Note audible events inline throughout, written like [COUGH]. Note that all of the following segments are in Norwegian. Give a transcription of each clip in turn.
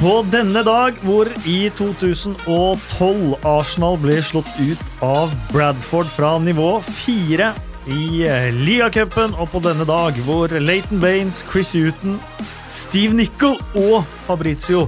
På denne dag, hvor i 2012 Arsenal ble slått ut av Bradford fra nivå 4 i ligacupen, og på denne dag hvor Leighton Baines, Chris Huton, Steve Nicol og Fabrizio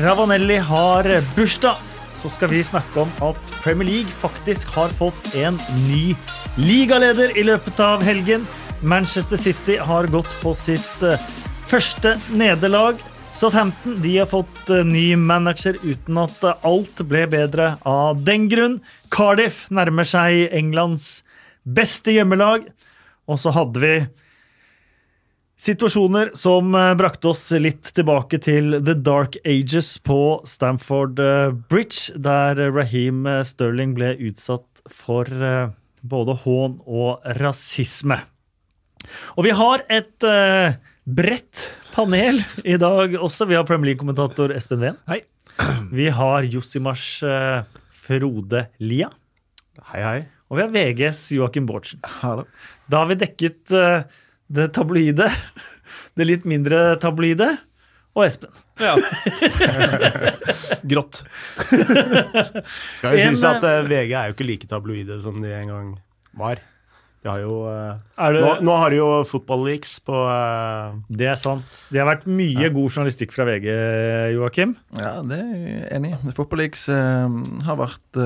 Ravanelli har bursdag, så skal vi snakke om at Premier League faktisk har fått en ny ligaleder i løpet av helgen. Manchester City har gått på sitt eh, første nederlag. Southampton de har fått eh, ny manager uten at eh, alt ble bedre av den grunn. Cardiff nærmer seg Englands beste hjemmelag. Og så hadde vi situasjoner som eh, brakte oss litt tilbake til The Dark Ages på Stamford Bridge, der Raheem Sterling ble utsatt for både hån og rasisme. Og vi har et bredt panel i dag også. Vi har Premier League-kommentator Espen Ven. Hei. Vi har Josimars uh, Frode Lia. Hei, hei. Og vi har VGs Joakim Bårdsen. Hallo. Da har vi dekket uh, det tabloide, [LAUGHS] det litt mindre tabloide, og Espen. Ja. [LAUGHS] Grått. [LAUGHS] Skal jo sies at uh, VG er jo ikke like tabloide som de en gang var. De har jo uh, det, nå, nå, har de jo Fotball-leaks på uh, Det er sant. Det har vært mye ja. god journalistikk fra VG, Joakim. Ja, det er jeg enig i. Fotball-leaks uh, har vært,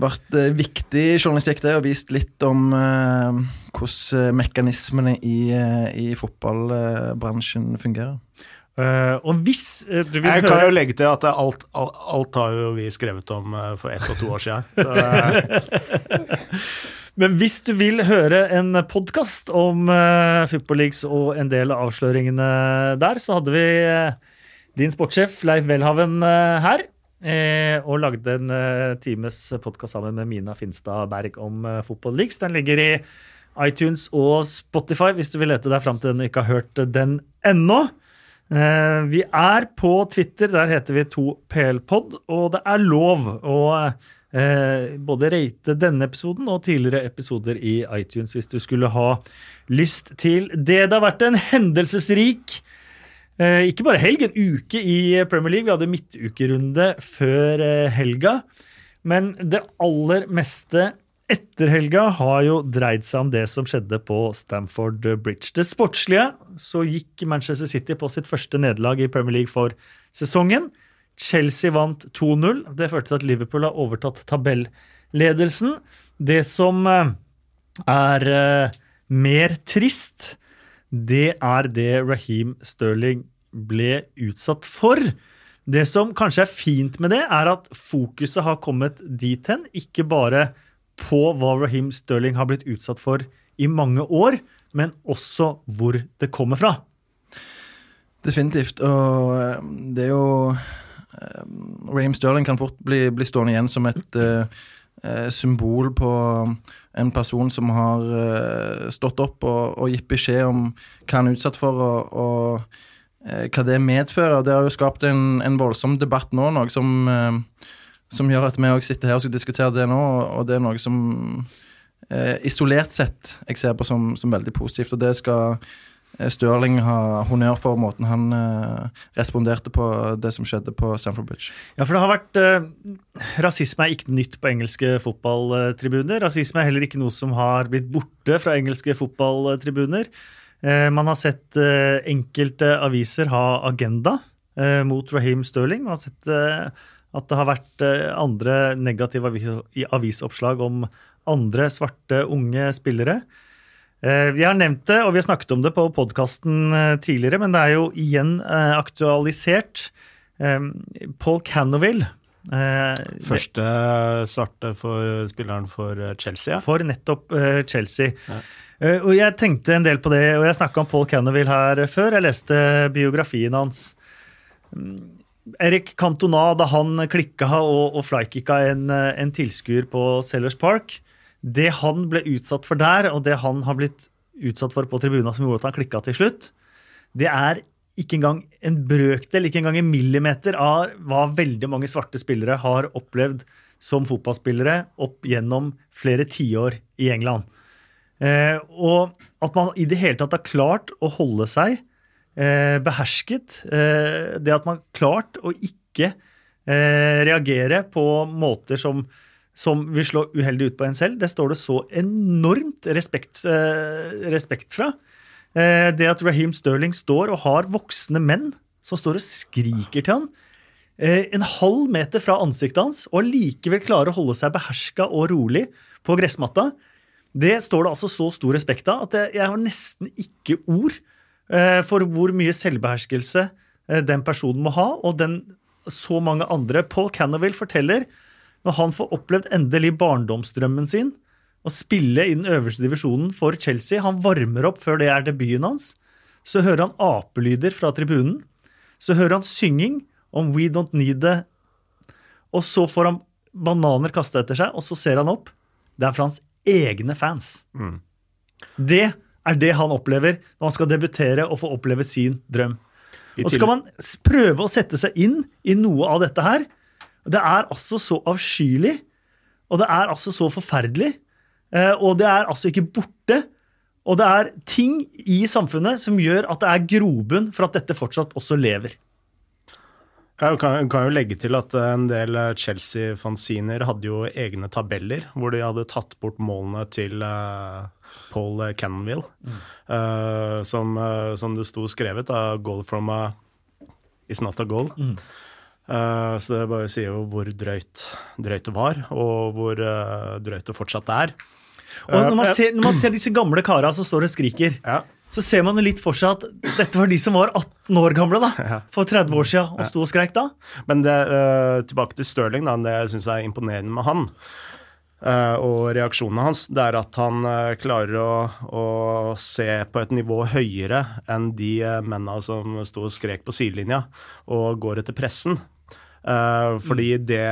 vært viktig journalistikk, det, og vist litt om hvordan mekanismene i, i fotballbransjen fungerer. Uh, og hvis uh, du vil Jeg høre... kan jo legge til at alt, alt, alt, har jo vi skrevet om uh, for ett og to år siden. Så, [LAUGHS] Men hvis du vil høre en podkast om uh, Football Leagues og en del av avsløringene der, så hadde vi uh, din sportssjef Leif Welhaven uh, her. Og lagde en times podkast sammen med Mina Finstad Berg om uh, Football Leagues. Den ligger i iTunes og Spotify hvis du vil lete deg fram til den og ikke har hørt den ennå. Vi er på Twitter, der heter vi 2PLpod, og det er lov å eh, både rate denne episoden og tidligere episoder i iTunes hvis du skulle ha lyst til det. Det har vært en hendelsesrik eh, ikke bare helg, en uke i Premier League. Vi hadde midtukerunde før eh, helga. Men det aller meste etter helga har jo dreid seg om det som skjedde på Stamford Bridge. Det sportslige så gikk Manchester City på sitt første nederlag i Premier League for sesongen. Chelsea vant 2-0. Det førte til at Liverpool har overtatt tabelledelsen. Det som eh, er eh, mer trist, det er det Raheem Sterling ble utsatt for. Det som kanskje er fint med det, er at fokuset har kommet dit hen. Ikke bare på hva Raheem Sterling har blitt utsatt for i mange år, men også hvor det kommer fra. Definitivt. Og eh, det er jo uh, Raheem Sterling kan fort bli, bli, stående igjen som et uh, symbol på en person som har stått opp og, og, gitt beskjed om hva han er utsatt for, og, og hva det medfører. Det har jo skapt en, en voldsom debatt nå, noe som, som gjør at vi òg sitter her og skal diskutere det nå, og det er noe som isolert sett jeg ser på som, som veldig positivt. og det skal Eh, Stirling har honnør for måten han eh, responderte på det som skjedde på Stamford Bridge. Ja, for det har vært eh, Rasisme er ikke nytt på engelske fotballtribuner. Rasisme er heller ikke noe som har blitt borte fra engelske fotballtribuner. Eh, man har sett eh, enkelte aviser ha agenda eh, mot Raheem Stirling. Man har sett at det har vært andre negative avisoppslag om andre svarte unge spillere. Eh, vi har nevnt det, og vi har snakket om det på podkasten eh, tidligere, men det er jo igjen eh, aktualisert. Paul Canoville Første svarte for spilleren for Chelsea. For nettopp Chelsea. Ja. Og jeg tenkte en del på det, og jeg snakka om Paul Canoville her før. Jeg leste biografien hans. Mm, Erik Cantona, da han klikka og, og flykicka en, en tilskuer på Sellers Park, det han ble utsatt for der, og det han har blitt utsatt for på tribuna som gjorde at han klikka til slutt, det er ikke engang en brøkdel, ikke engang en millimeter av hva veldig mange svarte spillere har opplevd som fotballspillere opp gjennom flere tiår i England. Eh, og at man i det hele tatt har klart å holde seg eh, behersket. Eh, det at man klart å ikke eh, reagere på måter som, som vil slå uheldig ut på en selv, det står det så enormt respekt, eh, respekt fra. Eh, det at Raheem Sterling står og har voksne menn som står og skriker til han eh, en halv meter fra ansiktet hans, og allikevel klarer å holde seg beherska og rolig på gressmatta. Det står det altså så stor respekt av at jeg har nesten ikke ord eh, for hvor mye selvbeherskelse eh, den personen må ha, og den så mange andre. Paul Cannaville forteller, når han får opplevd endelig barndomsdrømmen sin, å spille i den øverste divisjonen for Chelsea Han varmer opp før det er debuten hans. Så hører han apelyder fra tribunen. Så hører han synging om We Don't Need It. Og så får han bananer kasta etter seg, og så ser han opp. Det er fra hans egne fans. Mm. Det er det han opplever når han skal debutere og få oppleve sin drøm. Og så skal man prøve å sette seg inn i noe av dette her. Det er altså så avskyelig, og det er altså så forferdelig. Eh, og det er altså ikke borte. Og det er ting i samfunnet som gjør at det er grobunn for at dette fortsatt også lever. Jeg kan, kan, jo legge til at en del Chelsea-fanziner hadde jo egne tabeller hvor de hadde tatt bort målene til uh, Paul Cannonville. Mm. Uh, som, uh, som, det sto skrevet, a goal from a is not a goal. Mm. Så det bare sier jo hvor drøyt, drøyt det var, og hvor drøyt det fortsatt er. Og når man, ser, når man ser disse gamle kara som står og skriker ja så ser man litt for seg at dette var de som var 18 år gamle da, for 30 år siden og sto og skreik da. Men det, uh, tilbake til Stirling, da, det jeg syns er imponerende med han, uh, og reaksjonene hans, det er at han uh, klarer å, å, se på et nivå høyere enn de mennene som sto og skrek på sidelinja, og går etter pressen. Fordi mm. det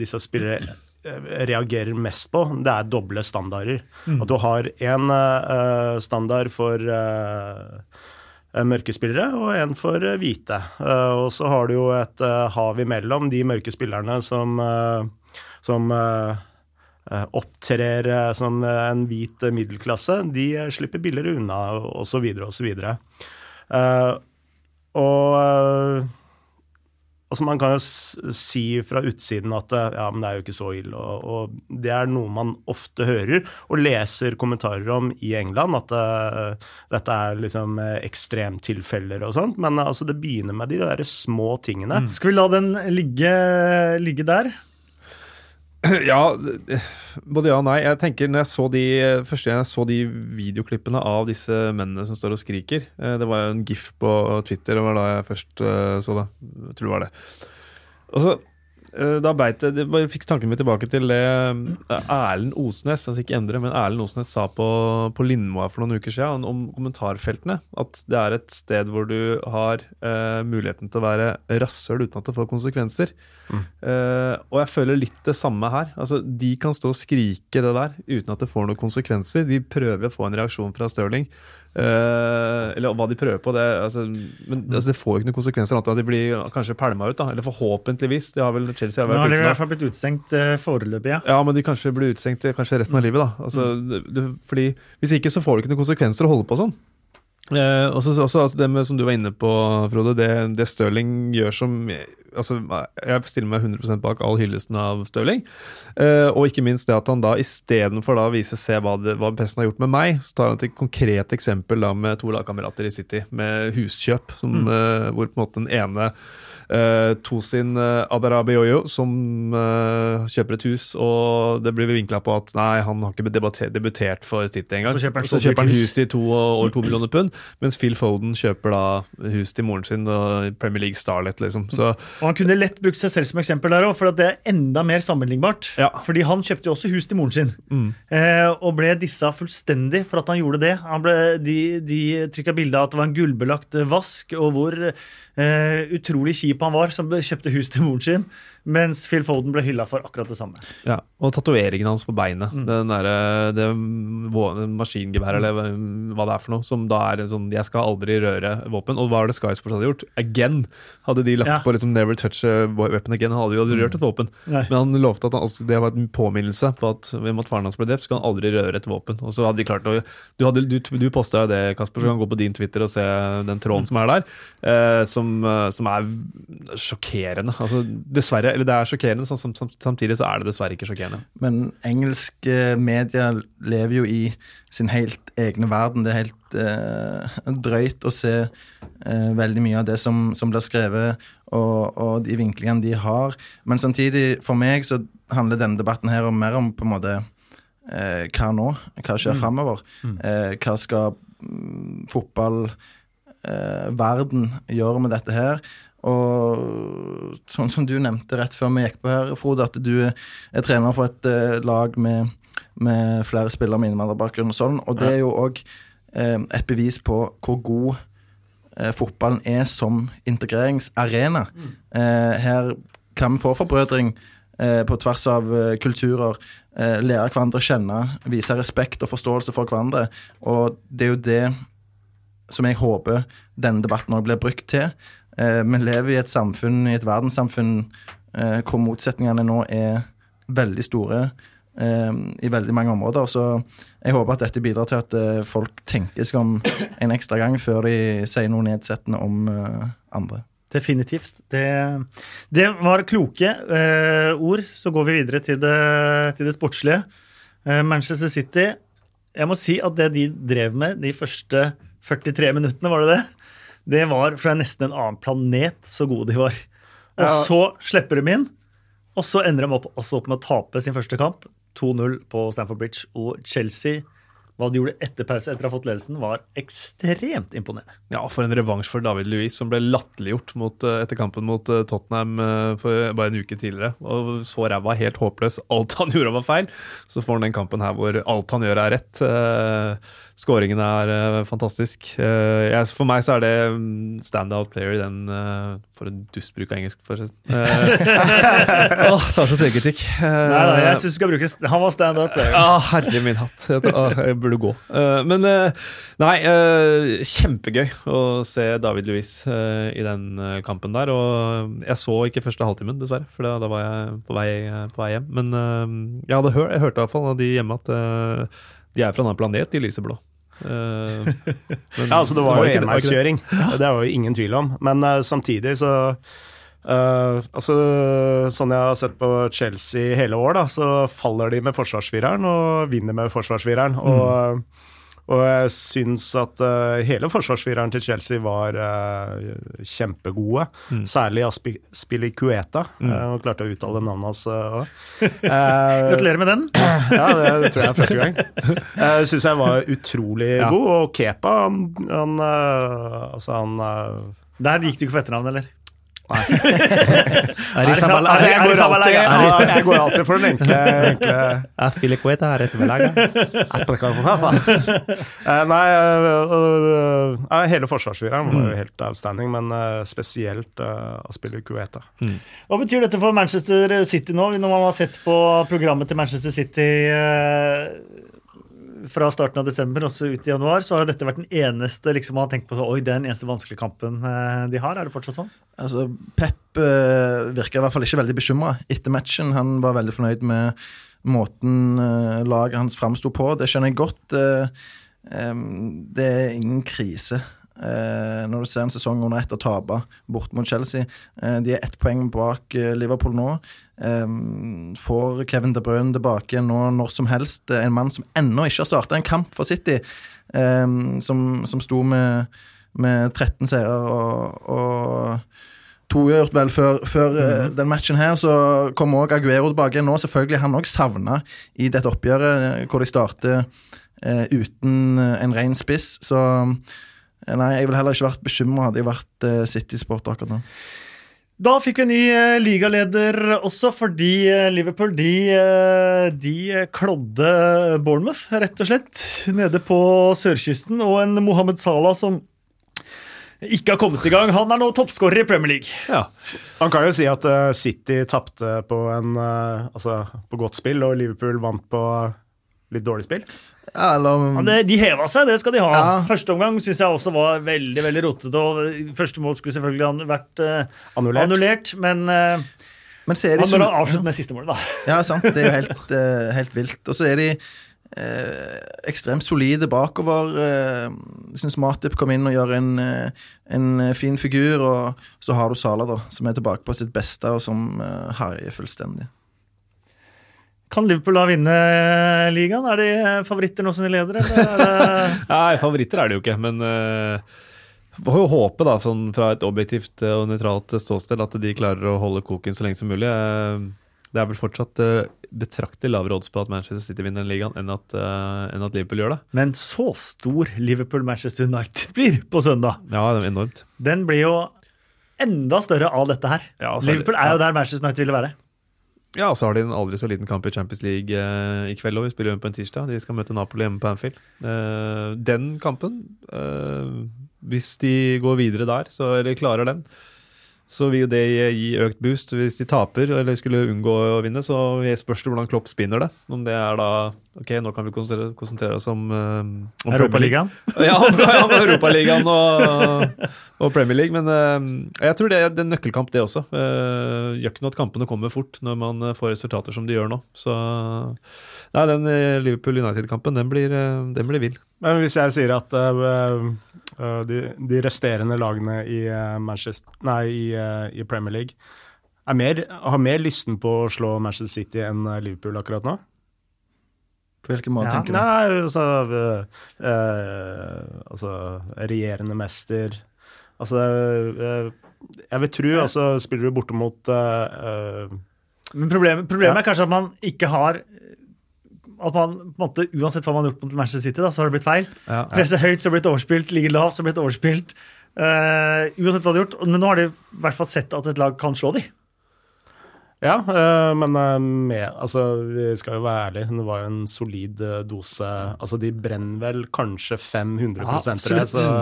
disse spillere reagerer mest på, det er doble standarder. Mm. At du har én uh, eh, standard for uh, mørke spillere og en for uh, hvite. Uh, og så har du jo et hav imellom de mørke spillerne som, som opptrer som en hvit middelklasse. De slipper billigere unna, osv., osv. Uh, og Altså Man kan jo si fra utsiden at ja, men det er jo ikke så ille. Og, og det er noe man ofte hører og leser kommentarer om i England, at uh, dette er liksom uh, ekstremtilfeller og sånt. Men uh, altså, det begynner med de der små tingene. Mm. Skal vi la den ligge, ligge der? [CLEARS THROAT] Ja, både ja og nei. Jeg tenker når jeg så de, Første gang jeg så de videoklippene av disse mennene som står og skriker eh, Det var jo en gif på Twitter, det var da jeg først eh, så det. Jeg tror det var det. Og så da beit det, det fikk tanken min tilbake til det eh, Erlend Osnes altså ikke Endre, men Erlend Osnes sa på, på Lindmoa for noen uker siden om kommentarfeltene. At det er et sted hvor du har uh, muligheten til å være rasshøl uten at det får konsekvenser. Mm. Uh, og jeg føler litt det samme her. Altså, De kan stå og skrike det der uten at det får noen konsekvenser. De prøver å få en reaksjon fra Stirling. Uh, eller hva de prøver på. Det, altså, men altså, det får jo ikke noen konsekvenser annet enn at de blir kanskje pælma ut. da, Eller forhåpentligvis. De har vel, Chelsea har vært Nå har de i hvert fall blitt utstengt uh, foreløpig, ja. Ja, men de kanskje blir utstengt kanskje resten av livet. da. Altså, mm. det, det, fordi Hvis ikke så får du ikke noen konsekvenser å holde på sånn. Eh, også, også, altså det med, som du var inne på, Frode, det, det Stirling gjør som altså, Jeg stiller meg 100% bak all hyllesten av Stirling. Eh, og ikke minst det at han da istedenfor å vise se hva, det, hva pressen har gjort med meg, så tar han et konkret eksempel da med to lagkamerater i City, med huskjøp, som, mm. eh, hvor på en måte den ene Uh, Tosin uh, Adarabioyo som uh, kjøper et hus, og det blir vinkla på at nei, han har ikke debutert for City engang. Så kjøper han, så kjøper han hus til to, over to millioner pund, mens Phil Foden kjøper da hus til moren sin og Premier League Starlet, liksom. Så, og Han kunne lett brukt seg selv som eksempel der òg, for det er enda mer sammenlignbart. Ja. Fordi han kjøpte jo også hus til moren sin, mm. og ble dissa fullstendig for at han gjorde det. Han ble, de de trykka bilde av at det var en gullbelagt vask, og hvor utrolig kjipt kjip han var som kjøpte hus til moren sin, mens Phil Foden ble hylla for akkurat det samme. Ja, Og tatoveringen hans på beinet. Mm. Den der, det vå- maskingeværet, eller hva det er for noe, som da er en sånn 'jeg skal aldri røre våpen'. Og hva er det Sky Sports hadde gjort? Again hadde de lagt Ja. på liksom 'never touch a weapon again'. Han hadde jo aldri rørt et våpen. Nei. Men han lovte at han, også- det var en påminnelse på at ved at faren hans ble drept, skal han aldri røre et våpen. Og så hadde de klart å Du, hadde- du, du posta jo det, Kasper, så kan gå på din Twitter og se den tråden som er der, eh, som, eh, som er sjokkerende. Altså, dessverre, eller det er sjokkerende, sam- samtidig så er det dessverre ikke sjokkerende. Men engelske medier lever jo i sin helt egne verden. Det er helt eh, drøyt å se eh, veldig mye av det som, som blir skrevet, og, og de vinklingene de har. Men samtidig, for meg, så handler denne debatten her om mer om på en måte eh, hva nå? Hva skjer fremover? Eh, hva skal mm, fotballverden gjøre med dette her? Og sånn som du nevnte rett før vi gikk på her, Frode, at du er trener for et uh, lag med, med flere spillere med innvandrerbakgrunn og sånn, og det er jo òg uh, et bevis på hvor god uh, fotballen er som integreringsarena. Eh, her kan vi få forbrødring eh, på tvers av eh, kulturer, eh, lære hverandre å kjenne, vise respekt og forståelse for hverandre, og det er jo det som jeg håper denne debatten òg blir brukt til. Eh, vi lever i et samfunn, i et verdenssamfunn, eh, hvor motsetningene nå er veldig store eh, i veldig mange områder. Så jeg håper at dette bidrar til at folk tenker seg om en ekstra gang før de sier noe nedsettende om andre. Definitivt. Det, det var kloke eh, ord. Så går vi videre til det, til det sportslige. Eh, Manchester City Jeg må si at det de drev med de første 43 minuttene, var det det? Det var fra nesten en annen planet, så gode de var. Og Ja. så slipper de inn, og så ender de opp, opp med å tape sin første kamp. 2-0 på Stamford Bridge. Og Chelsea, hva de gjorde etter pause, etter å ha fått ledelsen, var ekstremt imponerende. Ja, for en revansj for David Louis, som ble latterliggjort eh, etter kampen mot eh, Tottenham eh, for bare en uke tidligere. Og så ræva, helt håpløs. [LAUGHS] Alt han gjorde var feil. Så får han den kampen her hvor alt han gjør er rett. Skåringen er fantastisk. For meg så er det mm, standout player i den For en dustbruk av engelsk, forresten. [LAUGHS] Åh, tar så selvkritikk. Nei, nei, jeg synes du skal bruke Han var stand-up player. Ja, herre min hatt. Jeg, ah, jeg burde gå. Eh, men eh, nei, eh, kjempegøy å se David Louis i den kampen der. Og jeg så ikke første halvtimen, dessverre, for da, var jeg på vei, på vei hjem. Men jeg, hadde hør, jeg hørte i hvert fall av de hjemme at de er fra en annen planet, de lyseblå. [LAUGHS] Men Ja, altså det var det, var jo enveiskjøring. Det var jo ingen tvil om. Men samtidig så eh, altså, Sånn jeg har sett på Chelsea hele år, da, så faller de med forsvarsfireren og vinner med forsvarsfireren. Og, og jeg syns at uh, hele forsvarsfireren til Chelsea var uh, kjempegode. Særlig Aspi Spilicueta. Mm. Uh, klarte å uttale navnet hans òg. [LAUGHS] Gratulerer med den. [CLEARS THROAT] Ja, det, det tror jeg er første gang. Jeg [LAUGHS] syns jeg var utrolig Ja. god. Og Kepa, han, han Altså, han Der gikk du ikke på etternavn, eller? Altså, [LAUGHS] jeg det går alltid, jeg går alltid for den enkle, enkle [LAUGHS] Eh, Nei, øh, øh, hele forsvarsfireren var jo helt outstanding, men spesielt uh, Aspilicueta. Hva betyr dette for Manchester City nå, når man har sett på programmet til Manchester City eh, fra starten av desember også ut i januar, så har dette vært den eneste liksom, man har tenkt på så, Oi, det er den eneste vanskelige kampen eh, de har. Er det fortsatt sånn? Altså, Pep uh, virka i hvert fall ikke veldig bekymra etter matchen. Han var veldig fornøyd med måten uh, laget hans framsto på. Det skjønner jeg godt. Uh, um, det er ingen krise. Eh, når du ser en sesong under ett og tape bort mot Chelsea. Eh, de er ett poeng bak eh, Liverpool nå. Får Kevin De Bruyne tilbake nå når som helst. En mann som ennå ikke har starta en kamp for City, som, som sto med, med 13 seire og, og to gjort vel før, før eh, den matchen her, så kom òg Aguero tilbake nå. Selvfølgelig han òg savna i dette oppgjøret, hvor de starter eh, uten en ren spiss. Så nei, jeg ville heller ikke vært bekymra hadde jeg vært uh, City-sporter akkurat nå. Da fikk vi en ny eh, ligaleder også, fordi eh, Liverpool de, eh, de klådde Bournemouth, rett og slett, nede på sørkysten. Og en Mohammed Salah som ikke har kommet i gang. Han er nå toppskårer i Premier League. Ja. Man kan jo si at eh, City tapte på, en, eh, altså, på godt spill, og Liverpool vant på litt dårlig spill. Ja, eller ja, de heva seg, det skal de ha. Ja. Første omgang syns jeg også var veldig veldig rotete. og Første mål skulle selvfølgelig vært uh, Annullert. annullert, men uh, Men så er de han bør avslutte avsluttet med siste målet, da. [LAUGHS] Ja, sant. Det er jo helt, uh, helt vilt. Og så er de eh, ekstremt solide bakover. Eh, jeg syns Matip kom inn og gjør en, eh, en fin figur. Og så har du Sala, da, som er tilbake på sitt beste, og som eh, herjer fullstendig. Kan Liverpool da vinne ligaen? Er de favoritter nå som de leder, eller er [LAUGHS] Nei, favoritter er de jo ikke, men uh, får jo håpe, da, sånn fra et objektivt eh, og nøytralt ståsted, at de klarer å holde koken så lenge som mulig. Eh, det er vel fortsatt betraktelig lavere odds på at Manchester City vinner ligaen, enn at, uh, enn at Liverpool gjør det. Men så stor Liverpool-Manchester United [LAUGHS] blir på søndag. Ja, det er enormt. Den blir jo enda større av dette her. Ja, så er Liverpool er jo der Manchester United ville være. Ja, og så har de en aldri så liten kamp i Champions League eh, i kveld, og vi spiller jo på en tirsdag. De skal møte Napoli hjemme på Anfield. Eh, den kampen, eh, hvis de går videre der, så, eller klarer den, så vil jo det gi økt boost. Hvis de taper eller skulle unngå å vinne, så spørs det hvordan Klopp spinner det. Om det er da Ok, nå kan vi konsentrere, konsentrere oss om, eh, om Europaligaen. [LAUGHS] Ja, ja Europaligaen og, og Premier League. Men uh, jeg tror det er en nøkkelkamp, det også. Uh, gjør ikke noe at kampene kommer fort når man får resultater som de gjør nå. Så nei, den Liverpool United-kampen, den, blir, den blir vill. Men hvis jeg sier at uh, de, de resterende lagene i, nei, i, i Premier League er mer, har mer lysten på å slå Manchester City enn Liverpool akkurat nå? På hvilken måte Ja, tenker du? Nei, altså, eh, eh, altså Regjerende mester Altså eh, Jeg vil tro altså, Spiller du borte mot eh, Men problemet, problemet Ja. er kanskje at man ikke har At man på en måte, Uansett hva man har gjort mot Manchester City, da, så har det blitt feil. Ja. Presse høyt, så har det blitt overspilt. Ligge lavt, så har det blitt overspilt. Eh, uansett hva de har gjort. Men nå har de i hvert fall sett at et lag kan slå de. Ja, eh, men eh, med, altså, vi skal jo være ærlige. Det var jo en solid eh, dose. Altså, de brenner vel kanskje 500 Ja, absolutt. så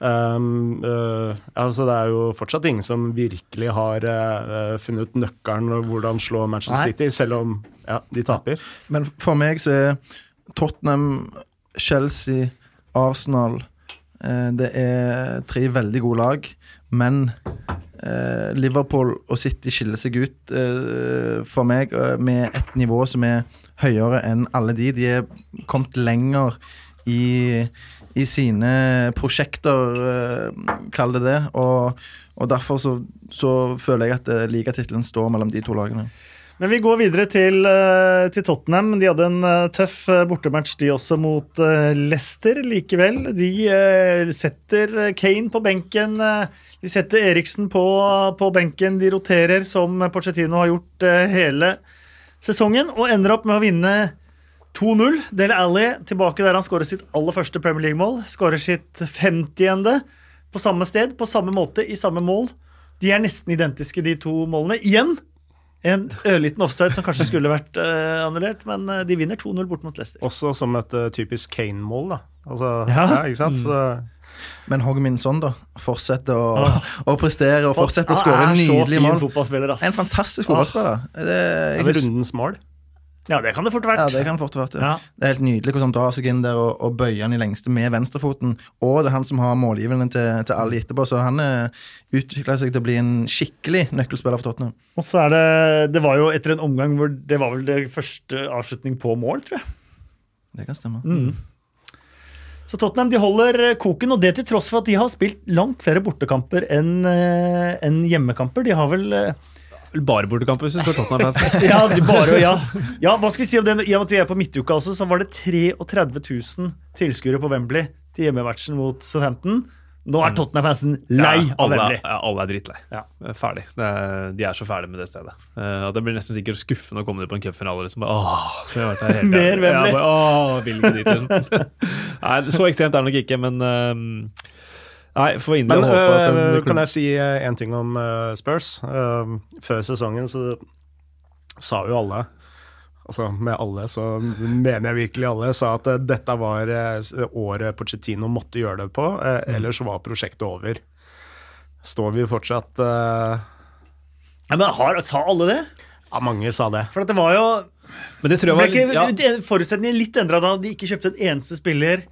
um, uh, altså, Det er jo fortsatt ingen som virkelig har uh, funnet ut nøkkelen og hvordan slå Manchester Nei. City, selv om ja, de taper. Men for meg så er Tottenham, Chelsea, Arsenal Det er tre veldig gode lag, men eh, Liverpool og City skiller seg ut eh, for meg eh, med et nivå som er høyere enn alle de. De er kommet lenger i, i sine prosjekter, eh, kall det det. Og, og derfor så, så føler jeg at eh, ligatittelen står mellom de to lagene. Men vi går videre til, eh, til Tottenham. De hadde en eh, tøff eh, bortematch, de også, mot Leicester likevel. De setter Kane på benken. De setter Eriksen på, på benken. De roterer, som Pochettino har gjort hele sesongen, og ender opp med å vinne 2-0. Dele Alli tilbake der han skårer sitt aller første Premier League-mål. Skårer sitt 50. på samme sted, på samme måte, i samme mål. De er nesten identiske, de to målene. Igjen en ørliten offside som kanskje skulle vært uh, annullert, men eh, de vinner 2-0 bort mot Leicester. Også som et uh, typisk Kane-mål, da. Altså, Ja. ja. ikke sant? Så, Men Hogminson da. Fortsetter å, å prestere og fortsetter å skåre nydelige mål. En fantastisk fotballspiller. Det, det jeg er rundens mål. Ja, det kan det fort ha ja, vært. det kan fort ha vært ja. Ja. Det er helt nydelig hvordan han drar seg inn der og, og bøyer han i lengste med venstrefoten. Og det er han som har målgivende til, til alle etterpå, så han utvikla seg til å bli en skikkelig nøkkelspiller for Tottenham. Og så er det Det var jo etter en omgang hvor det var vel det første avslutning på mål, tror jeg. Det kan stemme. Mm. Så Tottenham de holder eh, koken, og det til tross for at de har spilt langt flere bortekamper enn eh, enn hjemmekamper. De har eh, Vel Bare bortekamp hvis du spør Tottenham-fans. [LAUGHS] Ja, bare ja. ja, hva skal vi si om det? I og med at vi er på midtuka også, så var det 33 000 tilskuere på Wembley til hjemmematchen mot Southampton. Nå er Tottenham-fansen lei Ja, av alle, Wembley. er- ja, alle er drittlei. Ja. Ferdig. Det er, de er så ferdige med det stedet. Uh, det blir nesten sikkert skuffende å komme dit på en cupfinale. Liksom. Åh, vi har vært her hele Mer. Wembley. Ja, bare, åh, vil ikke dit, liksom. [LAUGHS] Nei, så ekstremt er det nok ikke, men ehm, Nei, får Men at øh, den kan jeg si én en ting om øh, Spurs? Uh, før sesongen så sa jo alle altså med alle, så mener jeg virkelig alle, sa at eh, dette var eh, året Pochettino måtte gjøre det på, eh, Mm. ellers var prosjektet over. Står vi fortsatt uh... Ja, men har, Sa alle det? Ja, mange sa det. For at det var jo Men det tror jeg Ble var ikke ja, forutsetningen litt endra da de ikke kjøpte en eneste spiller?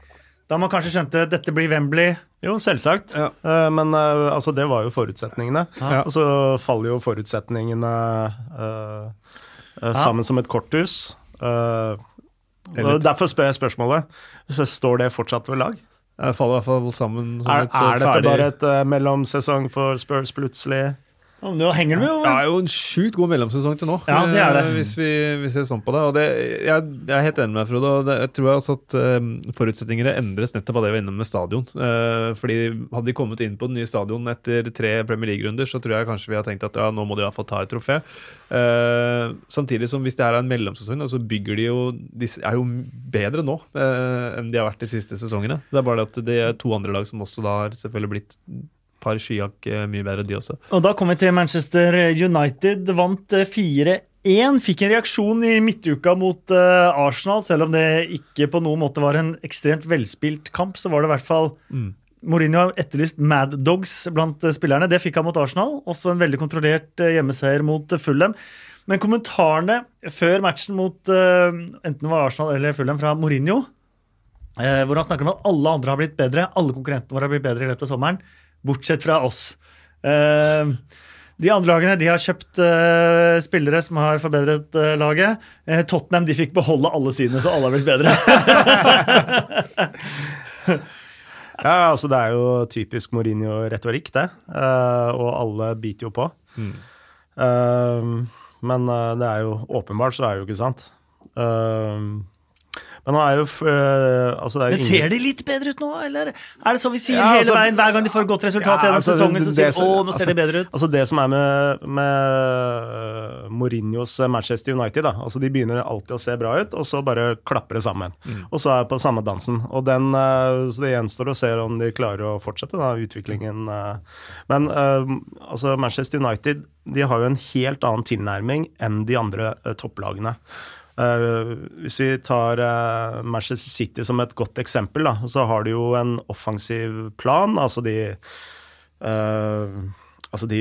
Da man kanskje skjønte dette blir Wembley. Jo, selvsagt. Ja. Uh, men uh, altså, det var jo forutsetningene. Ja. Og så faller jo forutsetningene uh, eh, sammen som et korthus. Eh, og derfor spør jeg spørsmålet. Så står det fortsatt ved lag? jeg faller i hvert fall sammen som Er, et ferdig. er dette ferdig bare et uh, mellomsesong for Spurs plutselig? Nå henger de jo Det er jo en sjukt god mellomsesong til nå, Ja, det er det. eh, hvis vi, vi ser sånn på det. Og det jeg, jeg er helt enig med deg, Frode. og det, jeg tror også at eh, forutsetningene endres nettopp av det vi var innom med stadion. Uh, fordi Hadde de kommet inn på den nye stadion etter tre Premier League-runder, så tror jeg kanskje vi har tenkt at ja, nå må de i hvert fall ta et trofé. Uh, samtidig som hvis det her er en mellomsesong, så bygger de jo De er jo bedre nå uh, enn de har vært de siste sesongene. Det er bare det at det er to andre lag som også da har selvfølgelig blitt par skyhakk eh, mye bedre, de også. Og da kom vi til Manchester United. Vant eh, 4-1. Fikk en reaksjon i midtuka mot eh, Arsenal, selv om det ikke på noen måte var en ekstremt velspilt kamp. Så var det i hvert fall Mm. Mourinho har etterlyst Mad Dogs blant eh, spillerne. Det fikk han mot Arsenal. Også en veldig kontrollert eh, hjemmeseier mot eh, Fulham. Men kommentarene før matchen mot eh, enten det var Arsenal eller Fulham fra Mourinho, eh, hvor han snakker om at alle andre har blitt bedre, alle konkurrentene våre har blitt bedre i løpet av sommeren, bortsett fra oss. Eh, de andre lagene de har kjøpt eh, spillere som har forbedret eh, laget. Tottenham de fikk beholde alle sine, så alle har blitt bedre. [LAUGHS] Ja, altså Det er jo typisk Mourinho-retorikk, det. Eh, og alle biter jo på. Mm. Men det er jo åpenbart, så er det jo ikke sant. Eh, men han er jo eh, altså det er jo Men ser de litt bedre ut nå, eller er det så vi sier Ja, hele altså- veien hver gang de får et godt resultat Ja, gjennom altså, sesongen, det- så sier de å, nå ser de altså- bedre ut? Altså Det som er med, med Mourinhos Manchester United da, altså De begynner alltid å se bra ut, og så bare klapper det sammen. Og så er det på samme dansen. Og den, eh, Så det gjenstår å se om de klarer å fortsette da, utviklingen. eh. Men eh, altså Manchester United de har jo en helt annen tilnærming enn de andre eh, topplagene. Eh, hvis vi tar eh, Manchester City som et godt eksempel, da, så har de jo en offensiv plan. Altså de eh, Altså de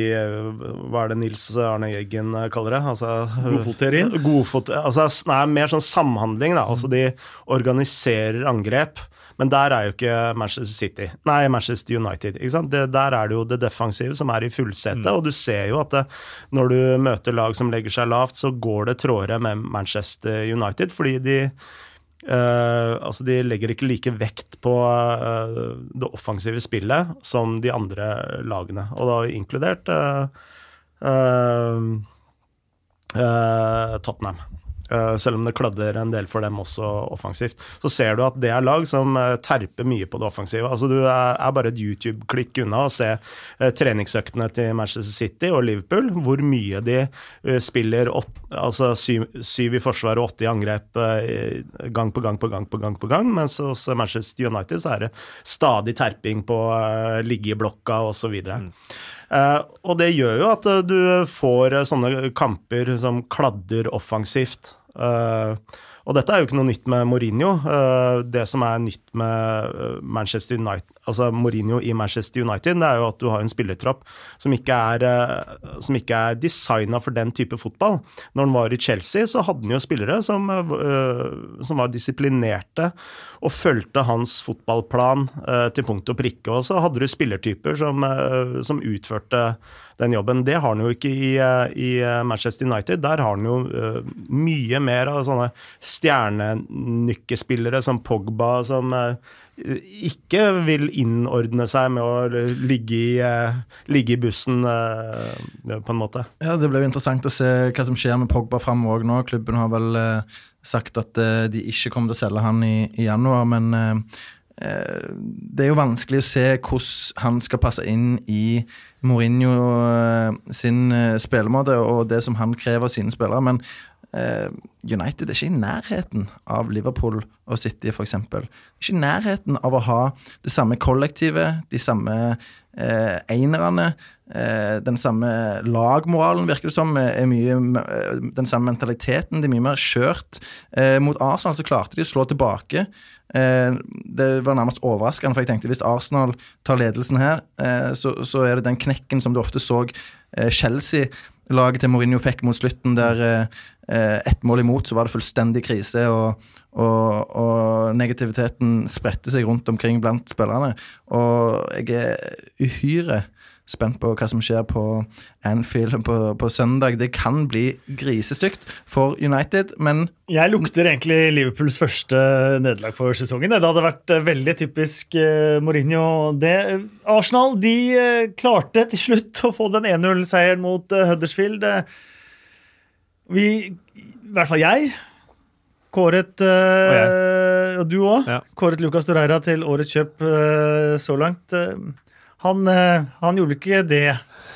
Hva er det Nils Arne Eggen eh, kaller det? Altså, [LAUGHS] Godfotteorien? Godfot, altså, nei, mer sånn samhandling, da. Altså de organiserer angrep. Men der er jo ikke Manchester City Nei, Manchester United. Det, der er det jo det defensive som er i fullsetet, og du ser jo at det, når du møter lag som legger seg lavt, så går det trådere med Manchester United, fordi de Uh, altså De legger ikke like vekt på uh, det offensive spillet som de andre lagene, og da inkludert uh, eh, eh, Tottenham. Eh, selv om det kladder en del for dem også offensivt. Så ser du at det er lag som eh, terper mye på det offensive. Altså Du er, er bare et YouTube-klikk unna å se eh, treningsøktene til Manchester City og Liverpool, hvor mye de eh, spiller åt, altså syv, syv i forsvar og åtte i angrep eh, gang på gang på gang på gang. på gang, Mens hos Manchester United så er det stadig terping på ligge i blokka osv. Uh, og det gjør jo at uh, du får uh, sånne kamper som kladder offensivt. Uh, og dette er jo ikke noe nytt med Mourinho. Uh, det som er nytt med uh, Manchester United, altså Mourinho i Manchester United, det er jo at du har en spillertropp som ikke er, som er designa for den type fotball. Når han var i Chelsea, så hadde han jo spillere som, som var disiplinerte og fulgte hans fotballplan til punkt og prikke. Og så hadde du spillertyper som, som utførte den jobben. Det har han jo ikke i, uh, i Manchester United. Der har han jo uh, mye mer av sånne stjernenykkespillere som Pogba, som uh, ikke vil innordne seg med å ligge i, uh, ligge i bussen, på en måte. Ja, Det blir interessant å se hva som skjer med Pogba framover nå. Klubben har vel eh, sagt at eh, de ikke kommer til å selge han i, i januar, men eh, eh, det er jo vanskelig å se hvordan han skal passe inn i Mourinho eh, sin eh, spillemåte og det som han krever av sine spillere. Men eh, United er ikke i nærheten av Liverpool og City, f.eks. Ikke i nærheten av å ha det samme kollektivet, de samme eh, einerne. Eh, den samme lagmoralen, virker det som. Er mye, eh, den samme mentaliteten. Det er mye mer skjørt. Eh, mot Arsenal så klarte de å slå tilbake. Eh, det var nærmest overraskende, for jeg tenkte hvis Arsenal tar ledelsen her, eh, så, så, er det den knekken som du ofte så eh, Chelsea-laget til Mourinho fikk mot slutten, der ett mål imot, så var det fullstendig krise. og og, og, negativiteten spredte seg rundt omkring blant spillerne. Og jeg er uhyre spent på hva som skjer på Anfield på, på søndag. Det kan bli grisestygt for United, men Jeg lukter egentlig Liverpools første nederlag for sesongen. Det hadde vært eh, veldig typisk uh, Mourinho. Det. Arsenal de klarte til slutt å få den 1-0-seieren mot Huddersfield. vi, i hvert fall jeg, kåret Og, og du òg. Ja. Kåret Lucas Doreira til årets kjøp så langt. Han, eh, han, gjorde ikke det,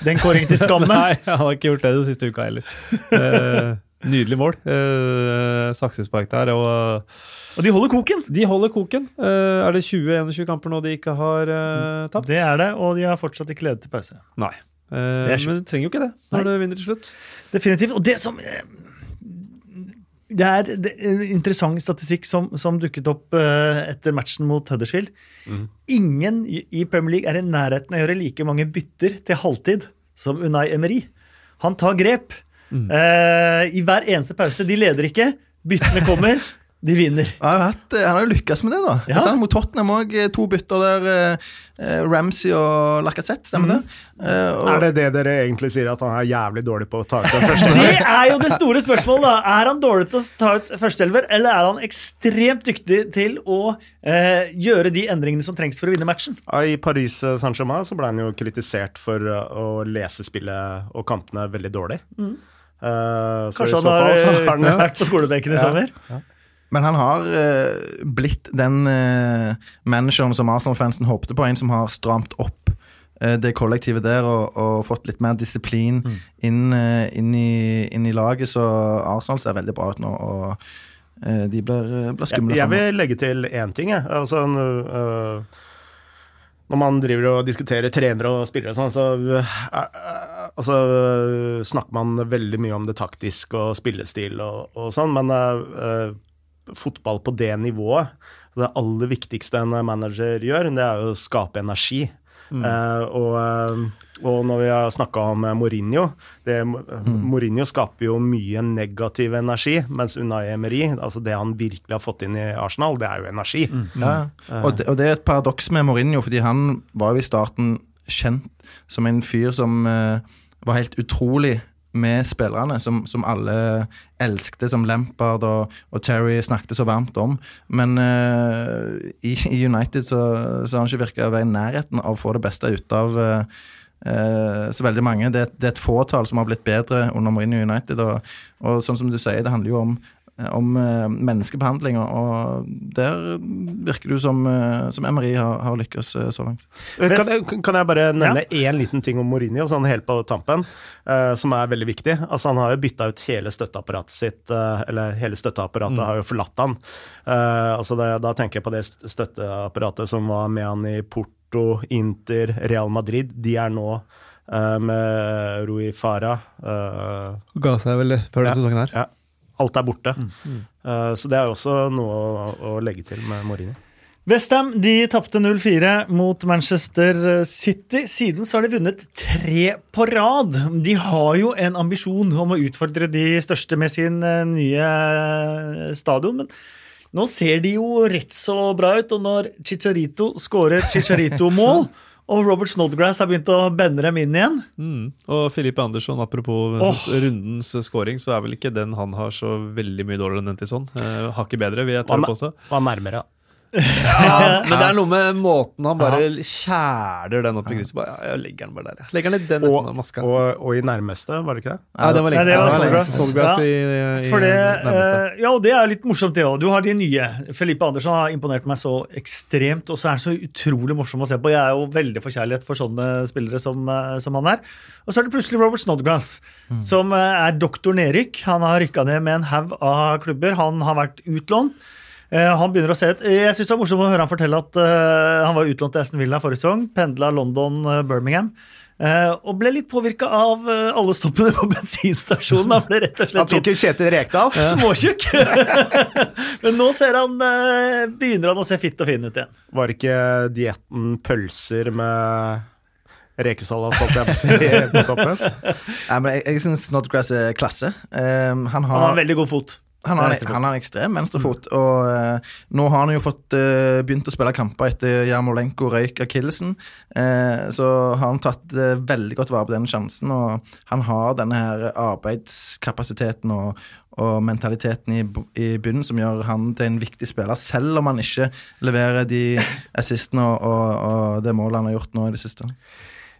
den kåringen til [LAUGHS] skamme. Nei, han har ikke gjort det den siste uka heller. Uh, nydelig mål. Eh, saksespark der. Og, og, de holder koken! De holder koken. Eh, er det 20-21 kamper nå de ikke har eh, tapt? Det er det, og de har fortsatt ikke ledet til pause. Nei. Eh, men du trenger jo ikke det når Nei. du vinner til slutt. Definitivt. Og det som det er, en interessant statistikk som, som dukket opp uh, etter matchen mot Huddersfield. Mm. Ingen i Premier League er i nærheten av å gjøre like mange bytter til halvtid som Unai Emery. Han tar grep. Mm. Uh, I hver eneste pause. De leder ikke. Byttene kommer. [LAUGHS] De vinner. Han har, hatt, han har jo lykkes med det, da. Ja. Altså, mot Tottenham òg, eh, to bytter der. Eh, Ramsey og Lacassette, stemmer mm. det? Eh, og... Er det det dere egentlig sier, at han er jævlig dårlig på å ta ut den første? det er jo det store spørsmålet, da. Er han dårlig til å ta ut førsteelver, eller er han ekstremt dyktig til å eh, gjøre de endringene som trengs for å vinne matchen? Ja, I Paris Saint-Germain så ble han jo kritisert for å lese spillet og kampene veldig dårlig. Mm. Uh, Kanskje han har, har han vært på skolebenken i sommer? Ja. Men han har uh, blitt den uh, manageren som Arsenal-fansen håpte på. En som har stramt opp uh, det kollektivet der og, og, fått litt mer disiplin mm. inn, inn, i, inn, i, laget. Så Arsenal ser veldig bra ut nå. og de blir, blir skumle. Jeg, jeg vil legge til én ting. Jeg. Altså, når man driver og diskuterer trenere og spillere og sånn, så altså, snakker man veldig mye om det taktiske og spillestil og, og sånn, men fotball på det nivået. Det aller viktigste en manager gjør, det er å skape energi. Mm. Uh, og, uh, og, når vi har snakka om Mourinho det, mm. Mourinho skaper jo mye negativ energi, mens Unai Emery, altså det han virkelig har fått inn i Arsenal, det er jo energi. Mm. Ja. Uh, og, det, og, det, er et paradoks med Mourinho, fordi han var jo i starten kjent som en fyr som var helt utrolig med spillerne, som, som alle elskte, som Lampard og, og, Terry snakket så varmt om. Men uh, i, i, United så, så har han ikke virka å være i nærheten av å få det beste ut av uh, så veldig mange. Det, det, er et fåtall som har blitt bedre under Mourinho United. Og, og sånn som du sier, det handler jo om om uh, menneskebehandling, og der virker det som, uh, som MRI har, har lykkes så langt. Kan jeg, kan jeg bare nevne én ja. liten ting om Mourinho, sånn helt på tampen, som er veldig viktig? Altså Han har jo bytta ut hele støtteapparatet sitt, eller hele støtteapparatet mm. har jo forlatt han. altså det, Da tenker jeg på det støtteapparatet som var med han i Porto, Inter, Real Madrid. De er nå med Rui Fara. Ga seg vel før denne sesongen her. Ja. Alt er borte. Mm. Mm. Uh, så det er jo også noe å, å legge til med Mourinho. Westham tapte 0-4 mot Manchester City. Siden så har de vunnet tre på rad. De har jo en ambisjon om å utfordre de største med sin eh, nye eh, stadion. men nå ser de jo rett så bra ut, og når Chicharito skårer Chicharito-mål [LAUGHS] Og Robert Snodgrass har begynt å bende dem inn igjen. Mm. Og Filippe Andersson, apropos oh. rundens scoring, så er vel ikke den han har så veldig mye dårligere enn den til sånn. Eh, Hakket bedre, vil jeg ta på seg. Var nærmere. Ja, men det er noe med måten han bare kjæler den opp i krysset. Bare, Ja, jeg legger den bare der. Jeg legger den i den enden av Og, maska. og, og i nærmeste, var det ikke det? Ja, det var lengst. Ja, det var. Snodgrass Ja. i, i det, eh, ja, og det er litt morsomt, det òg. Du har de nye. Felipe Andersson har imponert meg så ekstremt, og så er han så utrolig morsom å se på. Jeg er jo veldig for kjærlighet for sånne spillere som, eh, som han er. Og så er det plutselig Robert Snodgrass, som eh, er doktor nedrykk. Han har rykka ned med en haug av klubber. Han har vært utlånt. Eh, han begynner å se ut Jeg synes det var morsomt å høre han fortelle at eh, han var utlånt til Aston Villa forrige sesong. Pendla London-Birmingham. og ble litt påvirka av eh, alle stoppene på [LAUGHS] bensinstasjonen. Han ble rett og Han slett tok ikke Kjetil Rekdal. [LAUGHS] Småtjukk. [LAUGHS] Men nå ser han, eh, begynner han å se fitt og fin ut igjen. Var ikke dietten pølser med rekesalat på toppen? Nei, men jeg, jeg syns Snodgrass er klasse. Um, han Han har har en veldig god fot. Han har, han har en ekstrem venstrefot, og eh, nå har han jo fått eh, begynt å spille kamper etter Jarmolenko røyk akillesen. Uh, så har han tatt eh, veldig godt vare på den sjansen, og han har denne her arbeidskapasiteten og, og mentaliteten i, i bunnen som gjør han til en viktig spiller, selv om han ikke leverer de assistene og, og, og det målet han har gjort nå i det siste.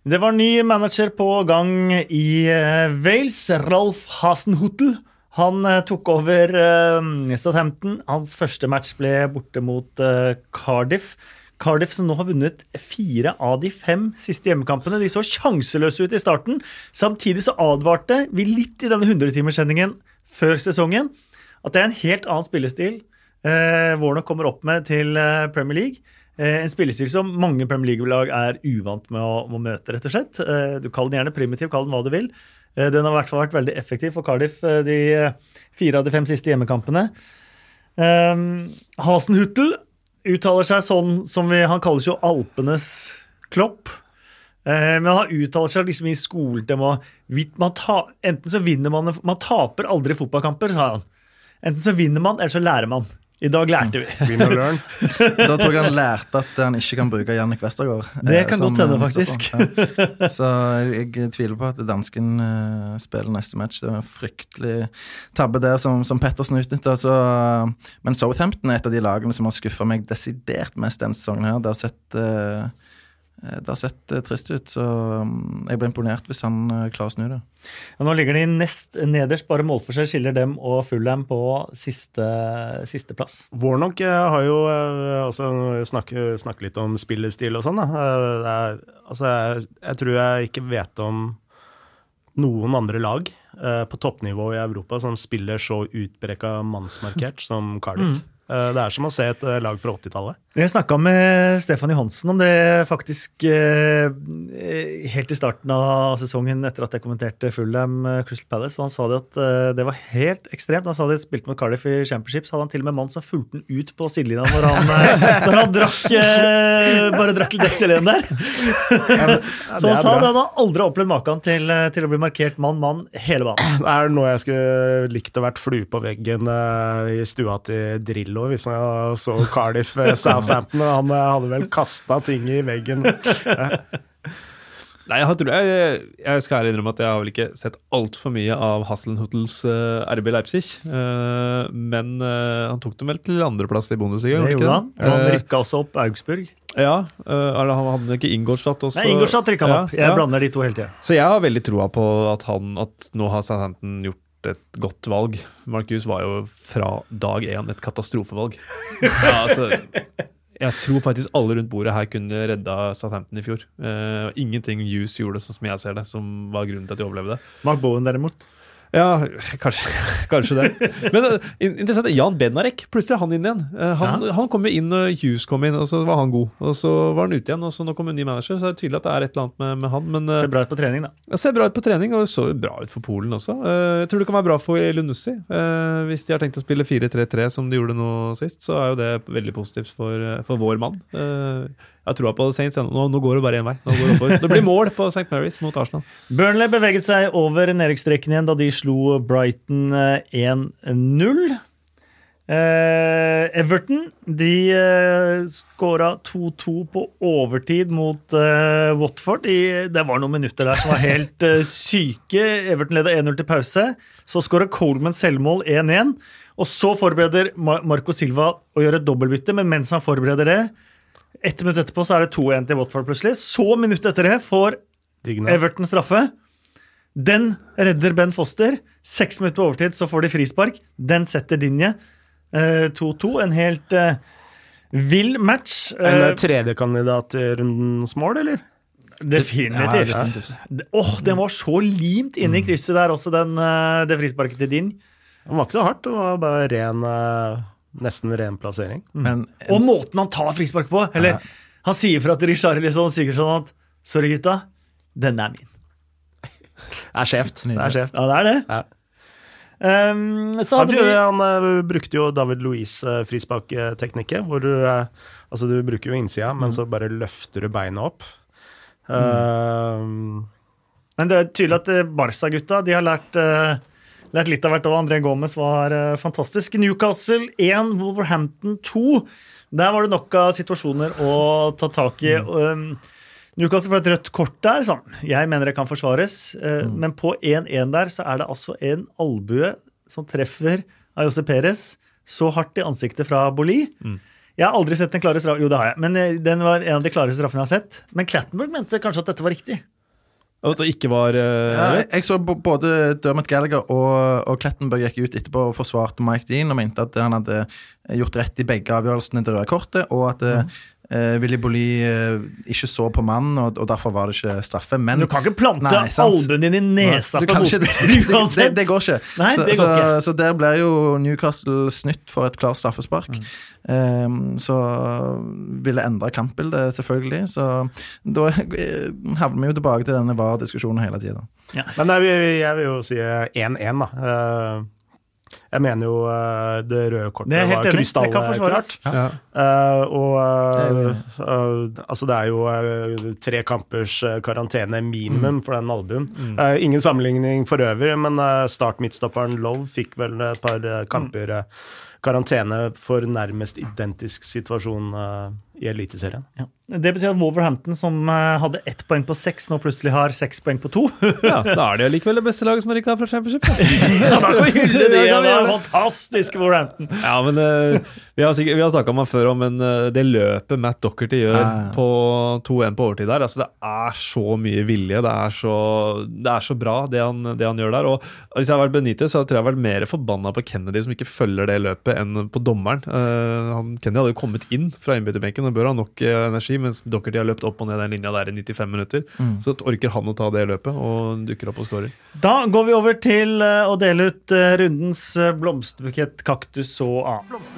Det var ny manager på gang i eh, Wales. Ralf Hasenhuttel. Han eh, tok over uh, Southampton. Hans første match ble borte mot eh, Cardiff. Cardiff som nå har vunnet fire av de fem siste hjemmekampene. De så sjanseløse ut i starten. Samtidig så advarte vi litt i denne 100-timerssendingen før sesongen at det er en helt annen spillestil eh, Warnock kommer opp med til eh, Premier League. Eh, en spillestil som mange Premier League-lag er uvant med å, å møte, rett og slett. Eh, du Kall den gjerne primitiv, kall den hva du vil. Eh, den har i hvert fall vært veldig effektiv for Cardiff eh, de eh, fire av de fem siste hjemmekampene. Um, Hasenhuttel uttaler seg sånn som vi, Han kalles jo Alpenes Klopp. Uh, men han uttaler seg liksom i skolen til å Enten så vinner man Man taper aldri fotballkamper, sa han. Enten så vinner man, eller så lærer man. I dag lærte vi. Learn. [LAUGHS] Da tror jeg han lærte at han ikke kan bruke Jannik Westergaard. Det eh, kan godt hende, eh, faktisk. Ja. Så jeg, jeg tviler på at dansken uh, spiller neste match. Det var en fryktelig tabbe der som, som Pettersen utnytta. Så, men Southampton er et av de lagene som har skuffa meg desidert mest denne sesongen. her. Det har sett, eh, det har sett eh, trist ut, så mm, jeg blir imponert hvis han eh, klarer å snu det. Ja, nå ligger de nest nederst, bare målforskjell skiller dem og Fulham på siste, sisteplass. Warnock eh, har jo eh, altså, snakke, snakke litt om spillestil og sånn. Eh, altså, jeg, jeg tror jeg ikke vet om noen andre lag eh, på toppnivå i Europa som spiller så utpreka mannsmarkert som Cardiff. Eh, det er som å se et eh, lag fra 80-tallet. Jeg snakka med Stefan Johansen om det faktisk eh, helt i starten av sesongen etter at jeg kommenterte Fulham eh, Crystal Palace, og han sa det at eh, det var helt ekstremt. Han sa de spilte mot Cardiff i Championship, så hadde han til og med en mann som fulgte den ut på sidelinja når han, eh, [LAUGHS] når han drakk eh, bare drakk litt XL1 der. så han sa det, han har aldri opplevd maken til, eh, til å bli markert mann-mann hele banen. Det er noe jeg skulle likt å vært flue på veggen eh, i stua til Drillo hvis han så Cardiff eh, Southampton. Han eh, hadde vel kasta ting i veggen. Nei, jeg, tror, jeg, jeg skal ærlig innrømme at jeg har vel ikke sett altfor mye av Hasselhuttels uh, RB Leipzig. Uh, men uh, han tok dem vel til andreplass i Bundesliga? Det gjorde han. Og han rykka også opp Augsburg. Eh, ja, eh, eller han hadde ikke Ingolstadt også? Nei, Ingolstadt rykka han Ja, opp. Jeg ja. blander de to hele tida. Så jeg har veldig troa på at, han, at nå har Southampton gjort et godt valg. Marcus var jo fra dag én et katastrofevalg. [LAUGHS] Ja, altså, jeg tror faktisk alle rundt bordet her kunne redda Southampton i fjor. Uh, ingenting Hughes gjorde, sånn som jeg ser det, som var grunnen til at de overlevde. Mark Bowen derimot. Ja, kanskje, [LAUGHS] kanskje det. Men eh, interessant, Jan Benarek, plutselig er han inn igjen. Eh, han, han kom jo inn og Hughes kom inn, og så var han god. Og så var han ute igjen, og så nå kom en ny manager, så det er tydelig at det er et eller annet med, med han. Men eh, Ser bra ut på trening, da. Ja, ser bra ut på trening, og så bra ut for Polen også. Eh, Jeg tror det kan være bra for Lunussi. Eh, Hvis de har tenkt å spille 4-3-3 som de gjorde nå sist, så er jo det veldig positivt for, eh, for vår mann. Eh, Jeg tror på Saints. Nå, nå går det bare én vei. Det, blir mål på St. Marys mot Arsenal. Burnley beveget seg over nedrykksstreken igjen da de slo Brighton eh, 1-0. Eh, Everton de eh, skåra 2-2 på overtid mot eh, Watford. I, det var noen minutter der som var helt eh, syke. Everton leda 1-0 til pause. Så skåra Coleman selvmål 1-1. Og så forbereder Mar Marco Silva å gjøre dobbeltbytte, men mens han forbereder det Ett minutt etterpå så er det 2-1 til Watford plutselig. Så minuttet etter det får Digna. Everton straffe. Den redder Ben Foster. Seks minutter på overtid så får de frispark. Den setter Dinje. Eh, 2-2. En helt eh, vill match. En Eh, tredjekandidat i rundens mål, eller? definitivt. Ja, oh, Åh, den var så limt inne i krysset der også, den, eh, det frisparket til Din. Den var ikke så hardt, det var bare ren eh, Nesten ren plassering. Men Og måten han tar frispark på! Eller han sier fra til Richarlison Sigurdsson at Sorry, gutta. Denne er min. Det er skjevt. Det er skjevt. Ja, det er det. Ja. Um, så Han, hadde vi han uh, brukte jo David Louise-frisparkteknikket, hvor du uh, Altså, du bruker jo innsida, men så bare løfter du beina opp. Mm. Men det er tydelig at eh, Barca-gutta de har lært, eh, lært litt av hvert. Og André Gomez var eh, fantastisk. Newcastle 1, Wolverhampton 2. Der var det nok av situasjoner å ta tak i. Mm. Newcastle får et rødt kort der. Sånn. Jeg mener det kan forsvares. Mm. Men på 1-1 der så er det altså en albue som treffer Ayose Perez så hardt i ansiktet fra Boli. Jeg har aldri sett en klare straff. Jo, det har jeg. Men eh, den var en av de klare straffene jeg har sett. Men Clattenburg mente kanskje at dette var riktig. At det ikke var uh, rødt. jeg så både Dermot Gallagher og, og Klettenberg gikk ut etterpå og forsvarte Mike Dean og mente at han hadde gjort rett i begge avgjørelsene til røde kortet, og at eh, Willy Bolli uh, ikke så på mannen, og, og derfor var det ikke straffe. Men Du kan ikke plante albuen din i nesa på motspiller [LAUGHS] det, det, det går ikke. Nei, så, det går så, ikke. så der ble jo Newcastle snytt for et klart straffespark. Mm. Ehm, så ville endre kampbildet, selvfølgelig. Så da eh, havner vi jo tilbake til denne VAR-diskusjonen hele tida. Men nei, vi- jeg vil jo si 1-1, da. Eh, Jeg mener jo eh, det røde kortet var krystallklart. Ja. Uh, og eh, eh, altså det er jo tre kampers karantene minimum for den albuen. Eh, ingen sammenligning for øvrig, men uh, start-midtstopperen Love fikk vel et par kamper eh, karantene for nærmest identisk situasjon i Eliteserien. Ja. Det betyr at Wolverhampton, som eh, hadde ett poeng på seks, nå plutselig har seks poeng på to. [LAUGHS] ja, Da er det likevel det beste laget som har rykka fra Championship. [LAUGHS] ja, da kan vi hylle det! Ja, det er det. fantastisk, Wolverhampton. Ja, men uh, Vi har, sikkert- vi har snakka om han før om men uh, det løpet Matt Docherty gjør Ja, ja. på 2-1 på overtid der. altså Det er så mye vilje. Det er så, det er så bra, det han, det han gjør der. og Hvis jeg hadde vært Benitez, så tror jeg jeg har vært mer forbanna på Kennedy som ikke følger det løpet, enn på dommeren. Uh, han, Kennedy hadde jo kommet inn fra innbytterbenken og bør ha nok eh, energi, mens Dockerty har løpt opp og ned den linja der i 95 minutter. Så orker han å ta det løpet og dukker opp og skårer. Da går vi over til eh, å dele ut eh, rundens blomsterbukett, kaktus og annet.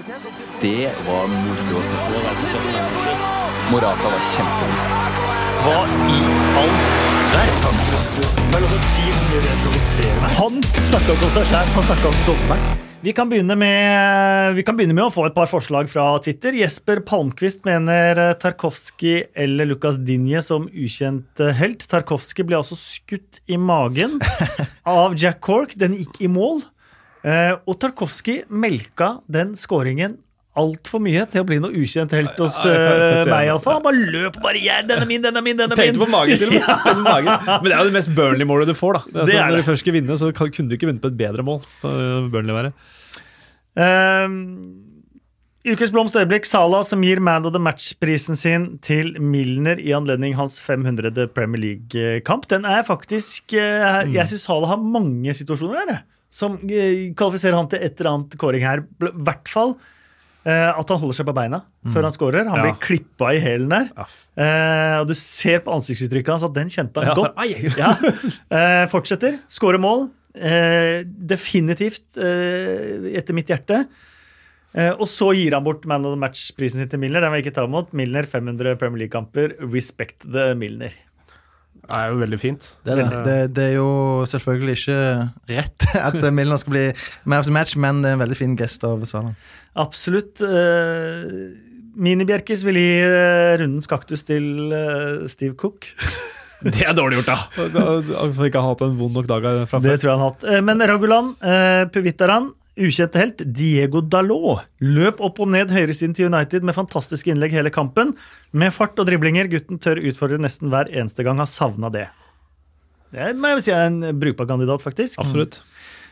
Det var moro å se på. Morata var kjempegod. Hva i all verden? Er. Han snakka ikke om seg sjæl, han snakka om dommeren. Vi kan, med, vi kan begynne med å få et par forslag fra Twitter. Jesper Palmquist mener Tarkovskij eller Lukas Dinje som ukjent helt. Tarkovskij ble altså skutt i magen av Jack Cork. Den gikk i mål. Eh, og Tarkovskij melka den skåringen altfor mye til å bli noe ukjent helt hos Ja, eh, meg, iallfall. Han bare løp bare igjen. Den er min, den er min, den er min. [LAUGHS] Tenkte på magen til og med. Men det er jo det mest Burnley-målet du får. da er Når du først skal vinne, så kan- kunne du ikke vunnet på et bedre mål. Øh, Burnley være. Um, Ukes blomst øyeblikk. Salah som gir Man of the Match-prisen sin til Milner i anledning hans 500. Premier League-kamp. Den er faktisk eh, Jeg syns Salah har mange situasjoner der, som eh, kvalifiserer han til et eller annet kåring her. I hvert fall eh, at han holder seg på beina før han scorer. Han Ja. blir klippa i hælen der. Eh, og du ser på ansiktsuttrykket hans at den kjente han Ja. godt. Ja. Eh, fortsetter. Skårer mål. Eh, definitivt eh, etter mitt hjerte. Eh, og så gir han bort Man of the Match-prisen sin til Milner. Den vil jeg ikke ta imot. Milner 500 Premier League-kamper. Respect the Milner. Det er jo veldig fint. Det er, det. Det, det er jo selvfølgelig ikke rett [LAUGHS] at Milner skal bli man of the match, men det er en veldig fin gest av Salah. Absolutt. Eh, Mini-Bjerkis vil gi eh, rundens kaktus til eh, Steve Cook. [LAUGHS] Det er dårlig gjort, da! Altså, ikke ha hatt en vond nok dag fra Det tror jeg han har hatt. Men Ragulan, eh, Puvitaran, ukjente helt, Diego Dalot løp opp og ned høyresiden til United med fantastiske innlegg hele kampen. Med fart og driblinger. Gutten tør utfordre nesten hver eneste gang. Har savna det. Det må jeg si er en brukbar kandidat, faktisk. Absolutt.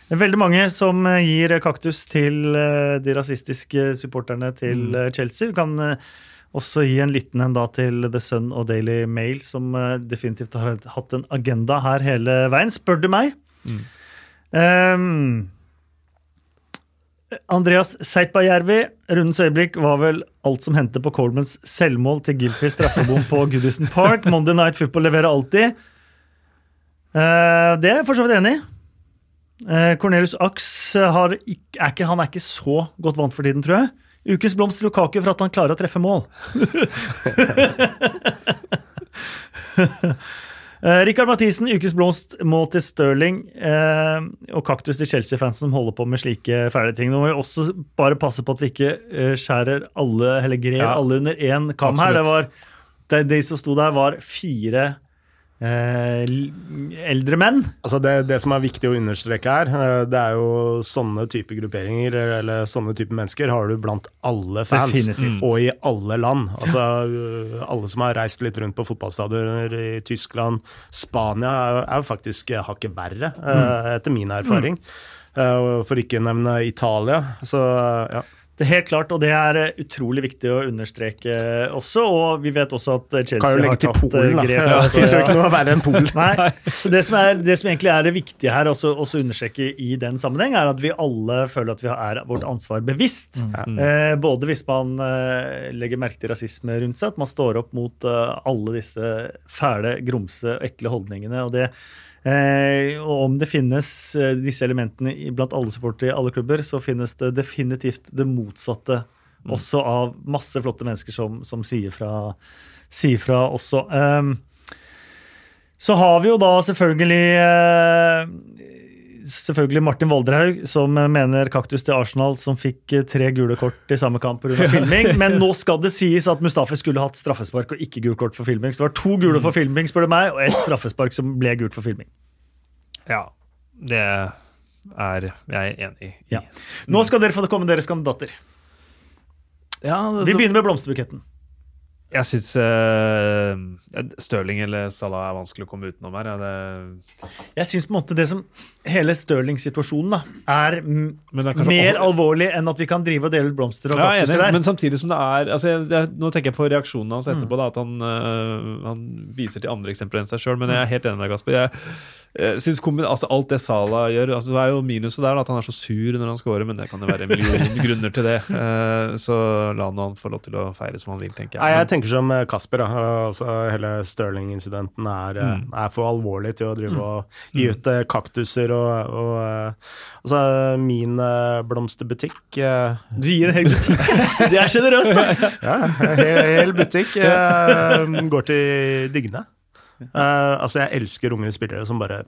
Er veldig mange som eh, gir kaktus til eh, de rasistiske supporterne til mm. Chelsea. Vi kan eh, også gi en liten en da til The Sun og Daily Mail, som eh, definitivt har hatt en agenda her hele veien, spør du meg. Ehm, Andreas Seipajärvi, rundens øyeblikk var vel alt som hendte på Colemans selvmål til Gylfis straffebom på Goodison Park. Monday Night Football leverer alltid. Eh, det er jeg for så vidt enig i. Eh, Cornelius Ax har er ikke, han er ikke så godt vant for tiden, tror jeg. Ukens blomst Lukaku for at han klarer å treffe mål. [LAUGHS] Eh, Rikard Mathisen, ukens blomst, må til Stirling eh, og kaktus til Chelsea-fansen som holder på med slike fæle ting. Nå må vi også bare passe på at vi ikke eh, skjærer alle, eller grer Ja. alle under én kam her. Det var, de, de som sto der, var fire eldre menn. Altså det, det som er viktig å understreke her, eh, det er jo sånne type grupperinger eller sånne type mennesker har du blant alle fans. Definitivt. Og i alle land. Altså eh, Alle som har reist litt rundt på fotballstadioner i Tyskland, Spania, er, er jo faktisk eh, hakket verre, mm. etter min erfaring. Mm. For ikke nevne Italia. Så ja. Det er helt klart, og det er eh, utrolig viktig å understreke også. Og vi vet også at eh, Chelsea Kan jo har legge til tatt eh, Polen, grep. Ja, det fins jo ikke noe verre enn Polen. [LAUGHS] Nei, så det som, er, det som egentlig er det viktige her, også, også understreke i den sammenheng, er at vi alle føler at vi er vårt ansvar bevisst. Eh, både hvis man eh, legger merke til rasisme rundt seg, at man står opp mot eh, alle disse fæle, grumse, ekle holdningene. og det Eh, og om det finnes eh, disse elementene blant alle supportere i alle klubber, så finnes det definitivt det motsatte også av masse flotte mennesker som, som sier, fra, sier fra også. Eh, så har vi jo da selvfølgelig eh, Selvfølgelig Martin Valderhaug, som mener kaktus til Arsenal, som fikk eh, tre gule kort i samme kamp pga. [LAUGHS] filming. Men nå skal det sies at Mustafi skulle hatt straffespark og ikke gult kort for filming. Så det var to gule for filming, spør du meg, og ett straffespark som ble gult for filming. Ja, det er jeg enig i. Ja. Nå skal dere få komme deres kandidater. Ja, det, Vi begynner med blomsterbuketten. Jeg syns uh, Stirling eller Salah er vanskelig å komme utenom her. Ja, det, Jeg syns på en måte det som hele Stirling-situasjonen er er mer alvorlig enn at vi kan drive og dele ut blomster og ja, er kaktuser enig, der. men samtidig som det er altså jeg, jeg, Nå tenker jeg på reaksjonen hans etterpå, da, at han, uh, han viser til andre eksempler enn seg sjøl. Men jeg er helt enig med deg, Gasper. Jeg synes kombi- altså, Alt det Salah gjør altså, Det er jo minuset der, at han er så sur når han scorer, men det kan jo være en million [LAUGHS] grunner til det. Eh, så la nå han få lov til å feire som han vil, tenker Nei, jeg. jeg tenker som eh, Kasper. Altså, hele Stirling-incidenten er, mm. er for alvorlig til å drive og gi ut eh, kaktuser og, og eh, Altså, min eh, blomsterbutikk eh, Du gir en hel butikk. Det er sjenerøst, da! [LAUGHS] Ja, hel, hel butikk [LAUGHS] eh, går til Digne. Eh, altså, jeg elsker unge spillere som bare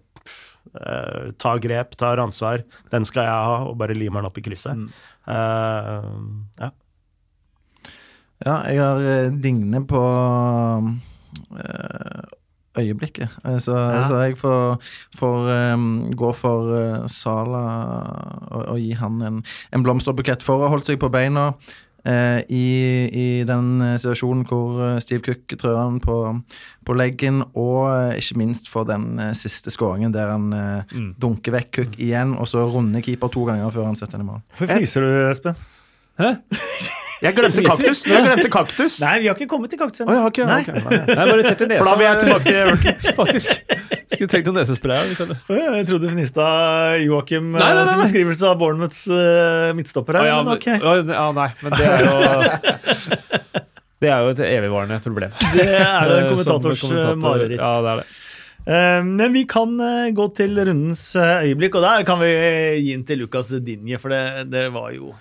uh, tar grep, tar ansvar. Den skal jeg ha, og bare limer den opp i krysset. Uh, ja. Ja, jeg har Digne på eh, øyeblikket. Så, Ja. så jeg får, får um, gå for uh, Sala og, og gi han en, en blomsterbukett for å ha holdt seg på beina. Eh, i, I den eh, situasjonen hvor eh, Steve Cook trør han på, på leggen, og eh, ikke minst for den eh, siste skåringen der han eh, Mm. dunker vekk Cook igjen, og så runder keeper to ganger før han setter den i mål. Hvorfor fniser du, Espen? Jeg glemte [LAUGHS] kaktus! Jeg glemte kaktus! Nei, vi har ikke kommet til kaktus Å, ja, okay, Nei. ok, nei. Nei, bare tett i nesa. For da vil jeg tilbake til Everton. [LAUGHS] Faktisk. Skulle tenkt noe nesespray. hvis jeg- trodde du fnista Joakim Nei, nei, nei, eh, som nei. beskrivelse av Bournemouths uh, midtstopper her. her. ja, men men, ok. å, ja, nei, men det er jo [LAUGHS] Det er jo et evigvarende problem. Det er det en [LAUGHS] kommentators kommentator. eh, mareritt. Ja, det er det. Eh, Men vi kan eh, gå til rundens eh, øyeblikk, og der kan vi gi den til Lucas Dinje, for det, det var jo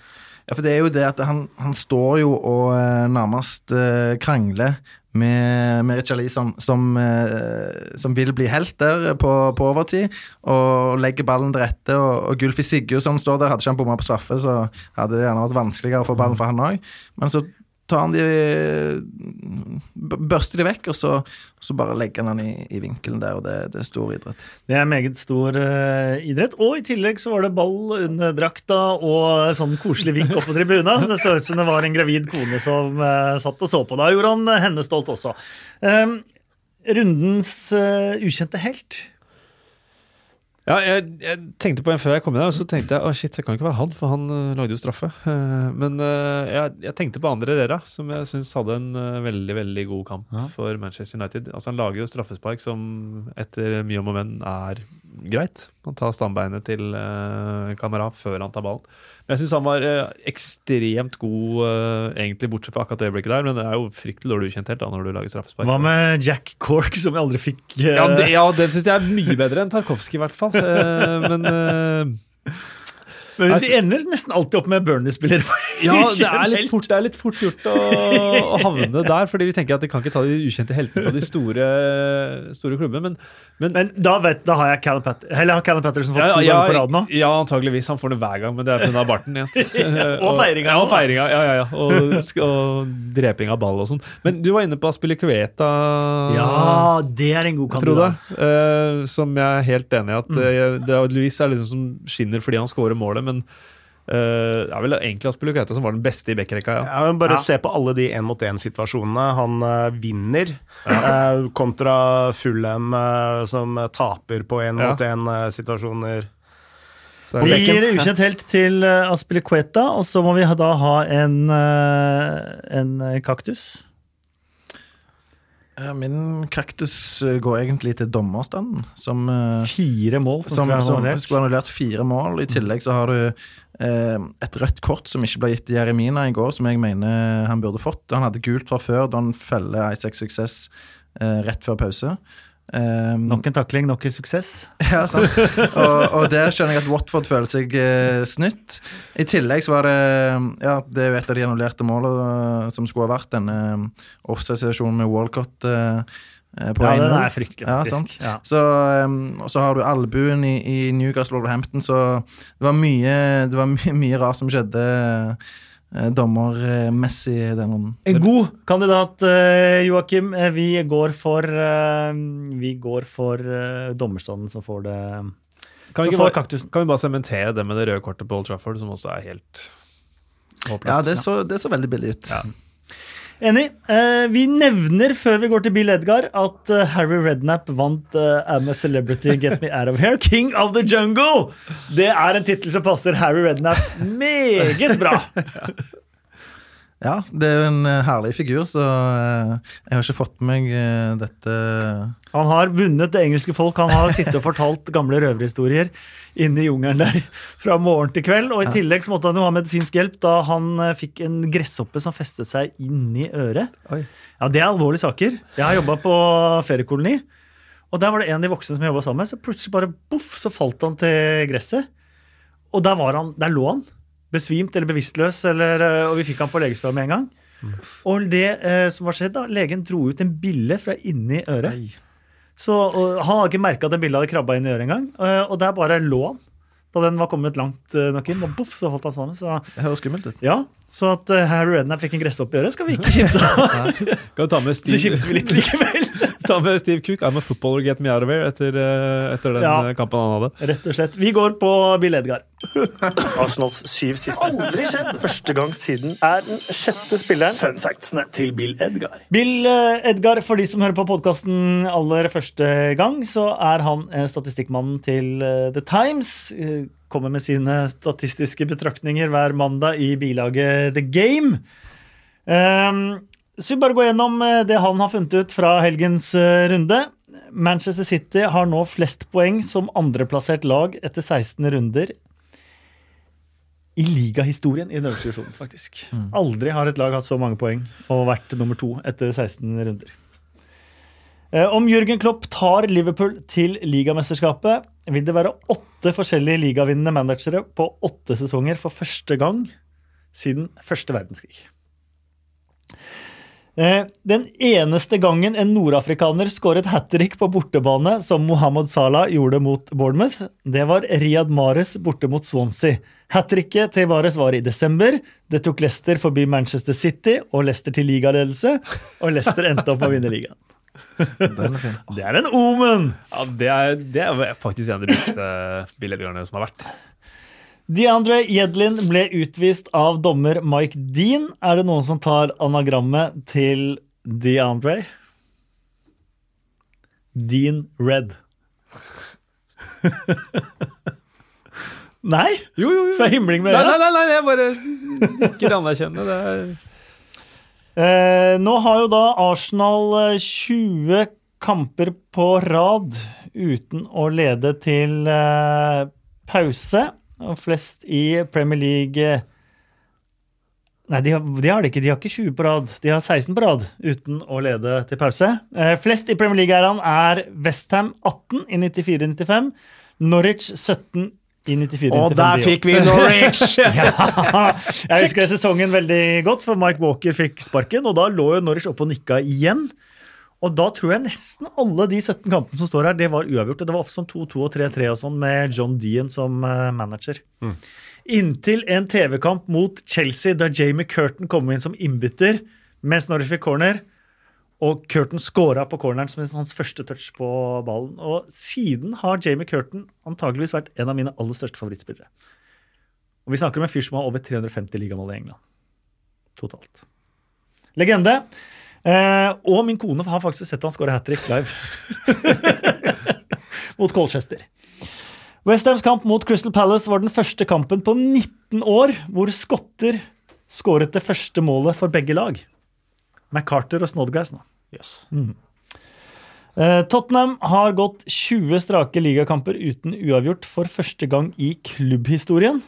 Ja, for det er jo det at han, han står jo og eh, nærmest eh, krangler med, med Lee som, eh, som vil bli helt der på, på overtid, og legger ballen til rette. Og, og Gulfi som står der. Hadde ikke han bomma på straffe, så hadde det gjerne vært vanskeligere å få ballen for han òg. Men så tar han de Børste de vekk, og så, så bare legger han i, i vinkelen der, og det, det er stor idrett. Det er meget stor uh, idrett. Og i tillegg så var det ball under drakta og sånn koselig vink opp på tribuna. Så det så ut som det var en gravid kone som uh, satt og så på. Da gjorde han henne stolt også. Um, rundens uh, ukjente helt. Ja, jeg, jeg tenkte på en før jeg kom inn her, og så tenkte jeg å shit, det kan ikke være han, for han uh, lagde jo straffe. Uh, [LAUGHS] men uh, jeg, jeg tenkte på Andre Rera, som jeg syns hadde en øh, veldig veldig god kamp Ja. for Manchester United. Altså Han lager jo straffespark som etter mye om og men er greit. Han tar stambeinet til uh, Kamara før han tar ballen. Men jeg syns han var øh, ekstremt god, øh, egentlig bortsett fra akkurat det øyeblikket der. Men det er jo fryktelig dårlig ukjent helt da når du lager straffespark. Hva med Jack Cork, som jeg aldri fikk eh, Ja, det, ja, den syns jeg er mye bedre enn Tarkovskij, i hvert fall. Eh, men eh, de ender nesten alltid opp med Burnley-spillere. [LAUGHS] ja, det er, litt fort, er litt fort gjort å, å havne der. Fordi vi tenker at de kan ikke ta de ukjente heltene fra de store, store klubbene. Men, Men da, vet, da har jeg Callum, Pat eller har Callum Patterson fått ja, to ja, ganger på rad nå. ja, antageligvis. Han får det hver gang, men det er pga. barten. Ja. og [LAUGHS] feiringa. Ja, og feiringa. Ja, ja, ja. Og, og dreping av ball og sånn. Men du var inne på Aspilicueta. Ja, det er en god Frode, kandidat. eh, som jeg er helt enig i at Mm. eh, det er er liksom som skinner fordi han scorer målet, men eh, det er vel egentlig Aspilicueta som var den beste i backrekka. Ja. Ja, bare Ja. se på alle de én-mot-én-situasjonene. Han uh, vinner uh, kontra Fulham, som taper på én-mot-én-situasjoner. Vi gir ukjent helt til uh, Aspilicueta, og så må vi da ha en, en kaktus. Eh, Min kaktus eh, går egentlig til dommerstanden, som eh, Fire mål som, som, som skulle annullert fire mål. I tillegg så har du eh, et rødt kort som ikke ble gitt til Jeremina i går, som jeg mener han burde fått. Han hadde gult fra før da han feller Isaac Success eh, rett før pause. Eh, Nok en takling, nok en suksess. [LAUGHS] ja, sant. Og, og der skjønner jeg at Watford føler seg eh, snytt. I tillegg så var det Ja, det er jo et av de annullerte målene uh, som skulle ha vært denne offside-situasjonen med Walcott Uh, eh, på Ja, det den er fryktelig, Ja, faktisk. sant. Ja. Så, um, så har du albuen i, i Newcastle Wolverhampton, så det var mye, det var mye, mye rart som skjedde eh, dommermessig den runden. En god kandidat, uh, Joakim. Eh, Vi går for, eh, vi går for eh, dommerstanden som får det Kan vi, bare, kan vi bare sementere det med det røde kortet på Old Trafford, som også er helt håpløst? Ja, det så, det så veldig billig ut. Ja. Enig. Eh, vi nevner før vi går til Bill Edgar, at eh, Harry Redknapp vant I'm a Celebrity Get Me Out of Here. King of the Jungle! Det er en tittel som passer Harry Redknapp meget bra. [LAUGHS] Ja, det er jo en eh, herlig figur, så eh, jeg har ikke fått med meg eh, dette Han har vunnet det engelske folk. Han har sittet og fortalt gamle røverhistorier inne i jungelen der fra morgen til kveld. Og i tillegg så måtte han jo ha medisinsk hjelp da han fikk en gresshoppe som festet seg inn i øret. Oi. Ja, det er alvorlige saker. Jeg har jobba på feriekoloni, og der var det en av de voksne som jeg jobba sammen med, så plutselig bare boff, så falt han til gresset. Og der, var han, der lå han. Besvimt eller bevisstløs, eller, eh, og vi fikk han på legestua med en gang. Og det eh, som var skjedd da, legen dro ut en bille fra inni øret. Så og Han hadde ikke merka at den billa hadde krabba inn i øret engang. eh, Og der bare lå han da den var kommet langt eh, nok inn. Og boff, så holdt han sammen. Så Det høres skummelt ut. ja, så at uh, Harry Rednap fikk en gresshopp i øret, skal vi ikke kimse av. [LAUGHS] Så kimser vi litt likevel. Ta med Steve Cook? I'm a footballer, get me out of here, etter, eh, etter den Ja. eh, kampen han hadde. Rett og slett. Vi går på Bill Edgar. Arsenals syv siste. Aldri skjedd. Første gang siden er den sjette spilleren. Fun factsene til Bill Edgar. Bill eh, Edgar, for de som hører på podkasten aller første gang, så er han statistikkmannen til The Times. Kommer med sine statistiske betraktninger hver mandag i bilaget The Game. Um, så vi bare går gjennom eh, det han har funnet ut fra helgens eh, runde. Manchester City har nå flest poeng som andreplassert lag etter 16 runder i ligahistorien i Norges divisjon, faktisk. Aldri har et lag hatt så mange poeng og vært nummer to etter 16 runder. Eh, Om Jürgen Klopp tar Liverpool til ligamesterskapet, vil det være åtte forskjellige ligavinnende managere på åtte sesonger for første gang siden første verdenskrig. Eh, Den eneste gangen en nordafrikaner skåret hat trick på bortebane, som Mohammed Salah gjorde mot Bournemouth, det var Riyad Mares borte mot Swansea. Hat tricket til Mares var i desember. Det tok Leicester forbi Manchester City og Leicester til ligaledelse, og Leicester endte opp med å vinne ligaen. Det er en omen! Ja, det er, det er faktisk en av de beste billedgangene som har vært. DeAndre Jedlin ble utvist av dommer Mike Dean. Er det noen som tar anagrammet til DeAndre? Dean Red. Nei? Jo, jo, jo. Fra himling med Nei, nei, nei, nei, jeg bare ikke anerkjenner det. Eh, nå har jo da Arsenal eh, 20 kamper på rad uten å lede til eh, pause. Og flest i Premier League Nei, de har, de har det ikke. De har ikke 20 på rad. De har 16 på rad uten å lede til pause. Eh, flest i Premier League-æraen er Westham 18 i 94-95. Norwich 17 i 94-95. Og der fikk vi Norwich! [LAUGHS] ja, jeg husker sesongen veldig godt, for Mike Walker fikk sparken. Og da lå jo Norwich oppe og nikka igjen. Og da tror jeg nesten alle de 17 kampene som står her, det var uavgjort. Det var ofte sånn 2-2 og 3-3 og sånn, med John Dean som eh, manager. Inntil en TV-kamp mot Chelsea, da Jamie Curtin kom inn som innbytter mens Norwich fikk corner. Og Curtin scora på corneren som hans første touch på ballen. Og siden har Jamie Curtin antageligvis vært en av mine aller største favorittspillere. Og vi snakker om en fyr som har over 350 ligamål i England. Totalt. Legende. Eh, og min kone har faktisk sett han skåre hat trick live. [LAUGHS] mot Colchester. Westhams kamp mot Crystal Palace var den første kampen på 19 år hvor skotter skåret det første målet for begge lag. McCarter og Snodgrass nå. Yes. Eh, Tottenham har gått 20 strake ligakamper uten uavgjort for første gang i klubbhistorien.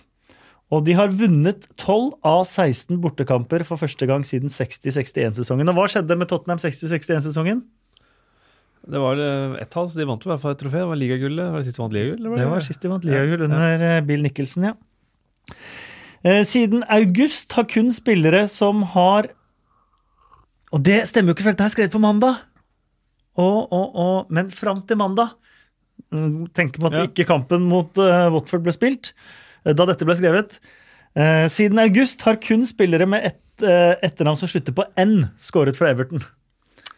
Og de har vunnet 12 av 16 bortekamper for første gang siden 60-61-sesongen. Og hva skjedde med Tottenham 60-61-sesongen? Det var eh, ett tall, så de vant i hvert fall et trofé. Det var ligagullet. Var det sist de vant ligagull? eller Det var sist de vant ligagull under ja. eh, Bill Nicholson, ja. Eh, Siden august har kun spillere som har Og det stemmer jo ikke, for dette er skrevet på mandag. Og, og, og, men fram til mandag Tenker Tenk på at Ja. ikke kampen mot Watford ble spilt da dette ble skrevet. Eh, siden august har kun spillere med et, eh, etternavn som slutter på N, skåret for Everton.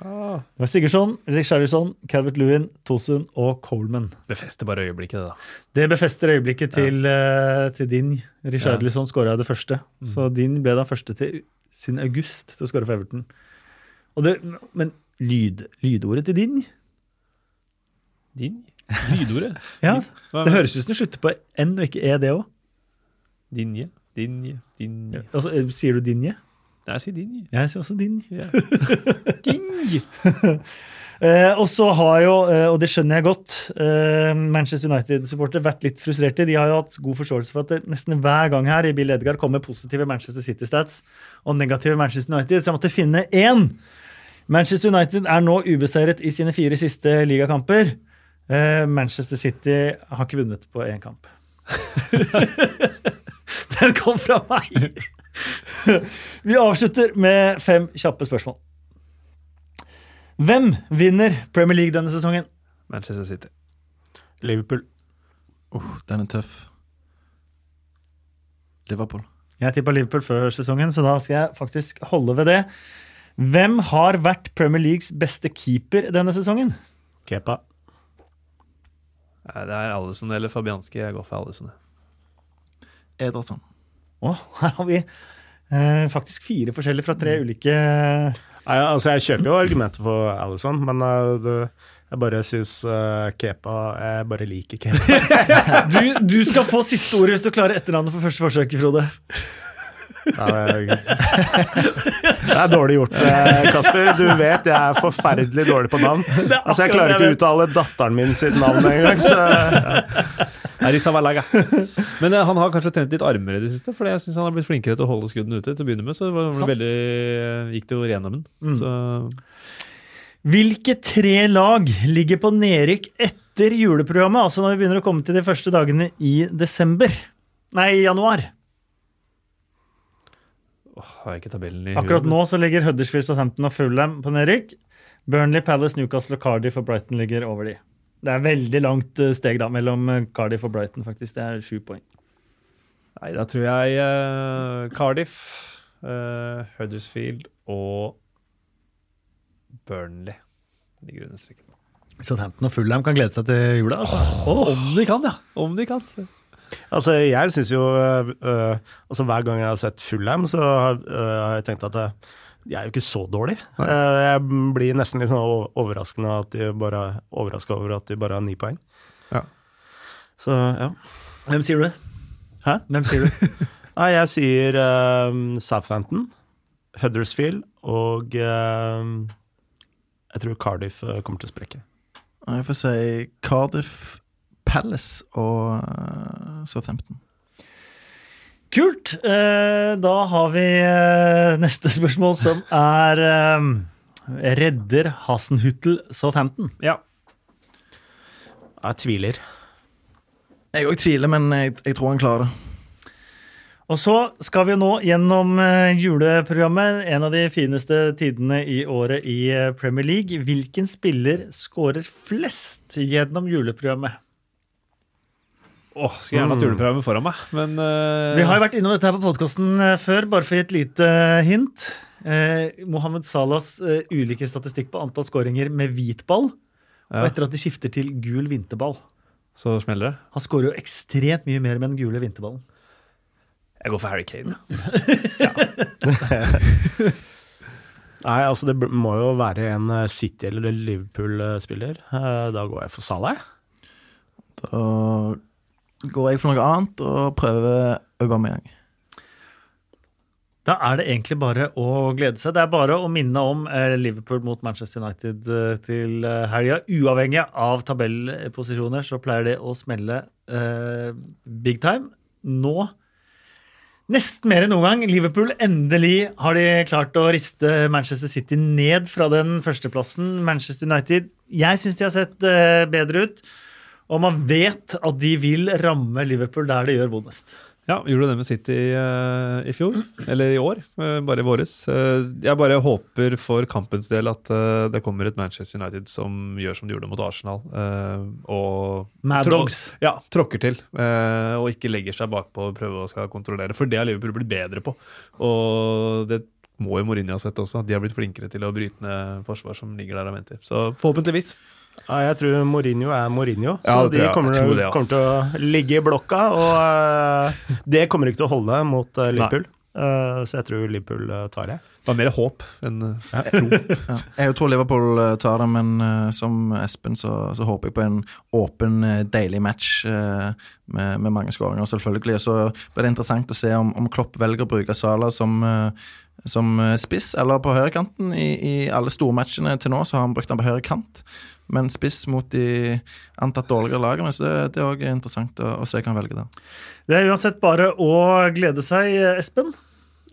Ah, Det var Sigurdsson, Richarlison, Calvert Lewin, Tosun og Coleman. befester bare øyeblikket, det, da. Det befester øyeblikket til, eh, til din. Richarlison skåra det første. Så din ble da første til siden august til å skåre for Everton. Og det, men lyd, lydordet til din? Din? Lydordet? Ja, Det høres ut som det slutter på N og ikke E, det òg. Dinje. Dinje. Dinje. Altså, sier du dinje? Nei, jeg sier dinje. Jeg sier også dinje. Ja. [LAUGHS] Dinje. Eh, og så har jo, eh, og det skjønner jeg godt, eh, Manchester United-supportere vært litt frustrerte. De har jo hatt god forståelse for at det nesten hver gang her i Bill Edgar kommer positive Manchester City-stats og negative Manchester United, så jeg måtte finne én. Manchester United er nå ubeseiret i sine fire siste ligakamper. Eh, Manchester City har ikke vunnet på én kamp. [LAUGHS] Den kom fra meg! Vi avslutter med fem kjappe spørsmål. Hvem vinner Premier League denne sesongen? Manchester City. Liverpool. Oh, den er tøff. Liverpool. Jeg tippa Liverpool før sesongen, så da skal jeg faktisk holde ved det. Hvem har vært Premier Leagues beste keeper denne sesongen? Kepa. Det er Allison eller Fabianski. Jeg går for Allison. Ederson. Å, her har vi eh, faktisk fire forskjellige fra tre ulike Nei, altså, jeg kjøper jo argumentet for Alison, men uh, det, jeg bare syns uh, Kepa Jeg bare liker Kepa. [LAUGHS] du, du skal få siste ordet hvis du klarer etternavnet på første forsøk, Frode. Ja, det, er, dårlig gjort, eh, Kasper. Du vet jeg er forferdelig dårlig på navn. Altså, Jeg klarer ikke å uttale datteren min sitt navn engang. Så ja. Men eh, han har kanskje trent litt armer i det siste, for jeg syns han har blitt flinkere til å holde skuddene ute til å begynne med. Så det var veldig, gikk det jo gjennom den. Mm. Så Hvilke tre lag ligger på nedrykk etter juleprogrammet? Altså når vi begynner å komme til de første dagene i desember. Nei, januar. Åh, har jeg ikke tabellen i Akkurat nå så ligger Huddersfield, Southampton og Fulham på nedrykk. Burnley, Palace, Newcastle og Cardiff og Brighton ligger over de. Det er veldig langt eh, steg da mellom eh, Cardiff og Brighton, faktisk. Det er sju poeng. Nei, da tror jeg uh, Cardiff, uh, Huddersfield og Burnley ligger under streken. Southampton og Fulham kan glede seg til jula. altså. Om de kan, ja! Om de kan. Altså, jeg syns jo øh, altså Hver gang jeg har sett Fulham, så har øh, jeg tenkt at øh, de er jo ikke så dårlig. Eh, jeg blir nesten litt sånn overraskende at de bare overraska over at de bare har ni poeng. Så ja. Hvem sier du? Hæ? Hvem sier du? [LAUGHS] Nei, jeg sier uh, Southampton, Huddersfield og uh, jeg tror Cardiff kommer til å sprekke. Jeg får si Cardiff, Palace og eh, Southampton. Kult. Eh, da har vi eh, neste spørsmål, som er Redder Hasenhuttel Southampton? Ja. Jeg tviler. Jeg òg tviler, men jeg, jeg tror han klarer det. Og så skal vi nå gjennom juleprogrammet, en av de fineste tidene i året i Premier League. Hvilken spiller skårer flest gjennom juleprogrammet? Åh, skulle gjerne hatt juleprogrammet foran meg, men uh... Vi har jo vært innom dette her på podkasten før, bare for å gi et lite hint. Eh, Mohammed Salahs eh, ulike statistikk på antall skåringer med hvit ball, og etter at de skifter til gul vinterball. så smeller det. Han skårer jo ekstremt mye mer med den gule vinterballen. Jeg går for Harry Kane. [LAUGHS] [LAUGHS] Nei, altså det må jo være en eh, City- eller Liverpool-spiller. Eh, Da går jeg for Salah. jeg. Da går jeg for noe annet og prøver Aubameyang. Da er det egentlig bare å glede seg. Det er bare å minne om eh, Liverpool mot Manchester United eh, til eh, helga. Uavhengig av tabellposisjoner så pleier det å smelle eh, big time. Nå, nesten mer enn noen gang, Liverpool endelig har de klart å riste Manchester City ned fra den førsteplassen. Manchester United Jeg syns de har sett bedre ut. Og man vet at de vil ramme Liverpool der det gjør vondest. Ja, gjorde det med City eh, i fjor, eller i år, eh, bare i våres. Eh, jeg bare håper for kampens del at det kommer et Manchester United som gjør som de gjorde mot Arsenal, og Mad Dogs. Ja, tråkker til, og ikke legger seg bakpå og prøver å skal kontrollere. For det har Liverpool blitt bedre på. Og det må jo Mourinho ha sett også. at De har blitt flinkere til å bryte ned forsvar som ligger der og venter. Så forhåpentligvis. Ja, jeg tror Mourinho er Mourinho, så ja, de kommer, Jeg tror det, ja. kommer til å ligge i blokka. Og uh, det kommer ikke til å holde mot uh, Liverpool. uh, så jeg tror Liverpool tar det. Det var mer håp enn eh, [LAUGHS] tro. Ja. Jeg tror Liverpool tar det, men som Espen så, så håper jeg på en åpen, deilig match med, med mange skåringer, selvfølgelig. Og så blir det interessant å se om, om Klopp velger å bruke Salah som, som spiss eller på høyrekanten. I, I alle stormatchene til nå så har han brukt han på høyre kant, men spiss mot de antatt dårligere lagene. Så det, det er òg interessant å, å se hva han velger der. Det er uansett bare å glede seg, Espen.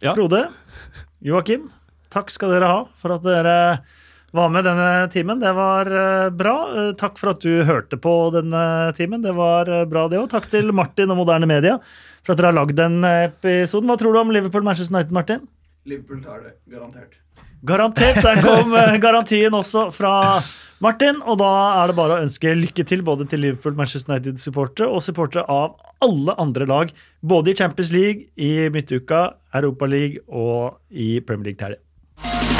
Ja. Frode. Joakim. Takk skal dere ha for at dere var med denne timen. Det var eh, bra. Eh, Takk for at du hørte på denne timen. Det var eh, bra, det òg. Takk til Martin og Moderne Media for at dere har lagd den episoden. Hva tror du om Liverpool-Manchester United, Martin? Liverpool tar det, garantert. Garantert. Der kom eh, garantien også fra Martin. Og da er det bare å ønske lykke til både til Liverpool, Manchester United-supportere og supportere av alle andre lag. Både i Champions League, i midtuka, Europa League og i Premier League til.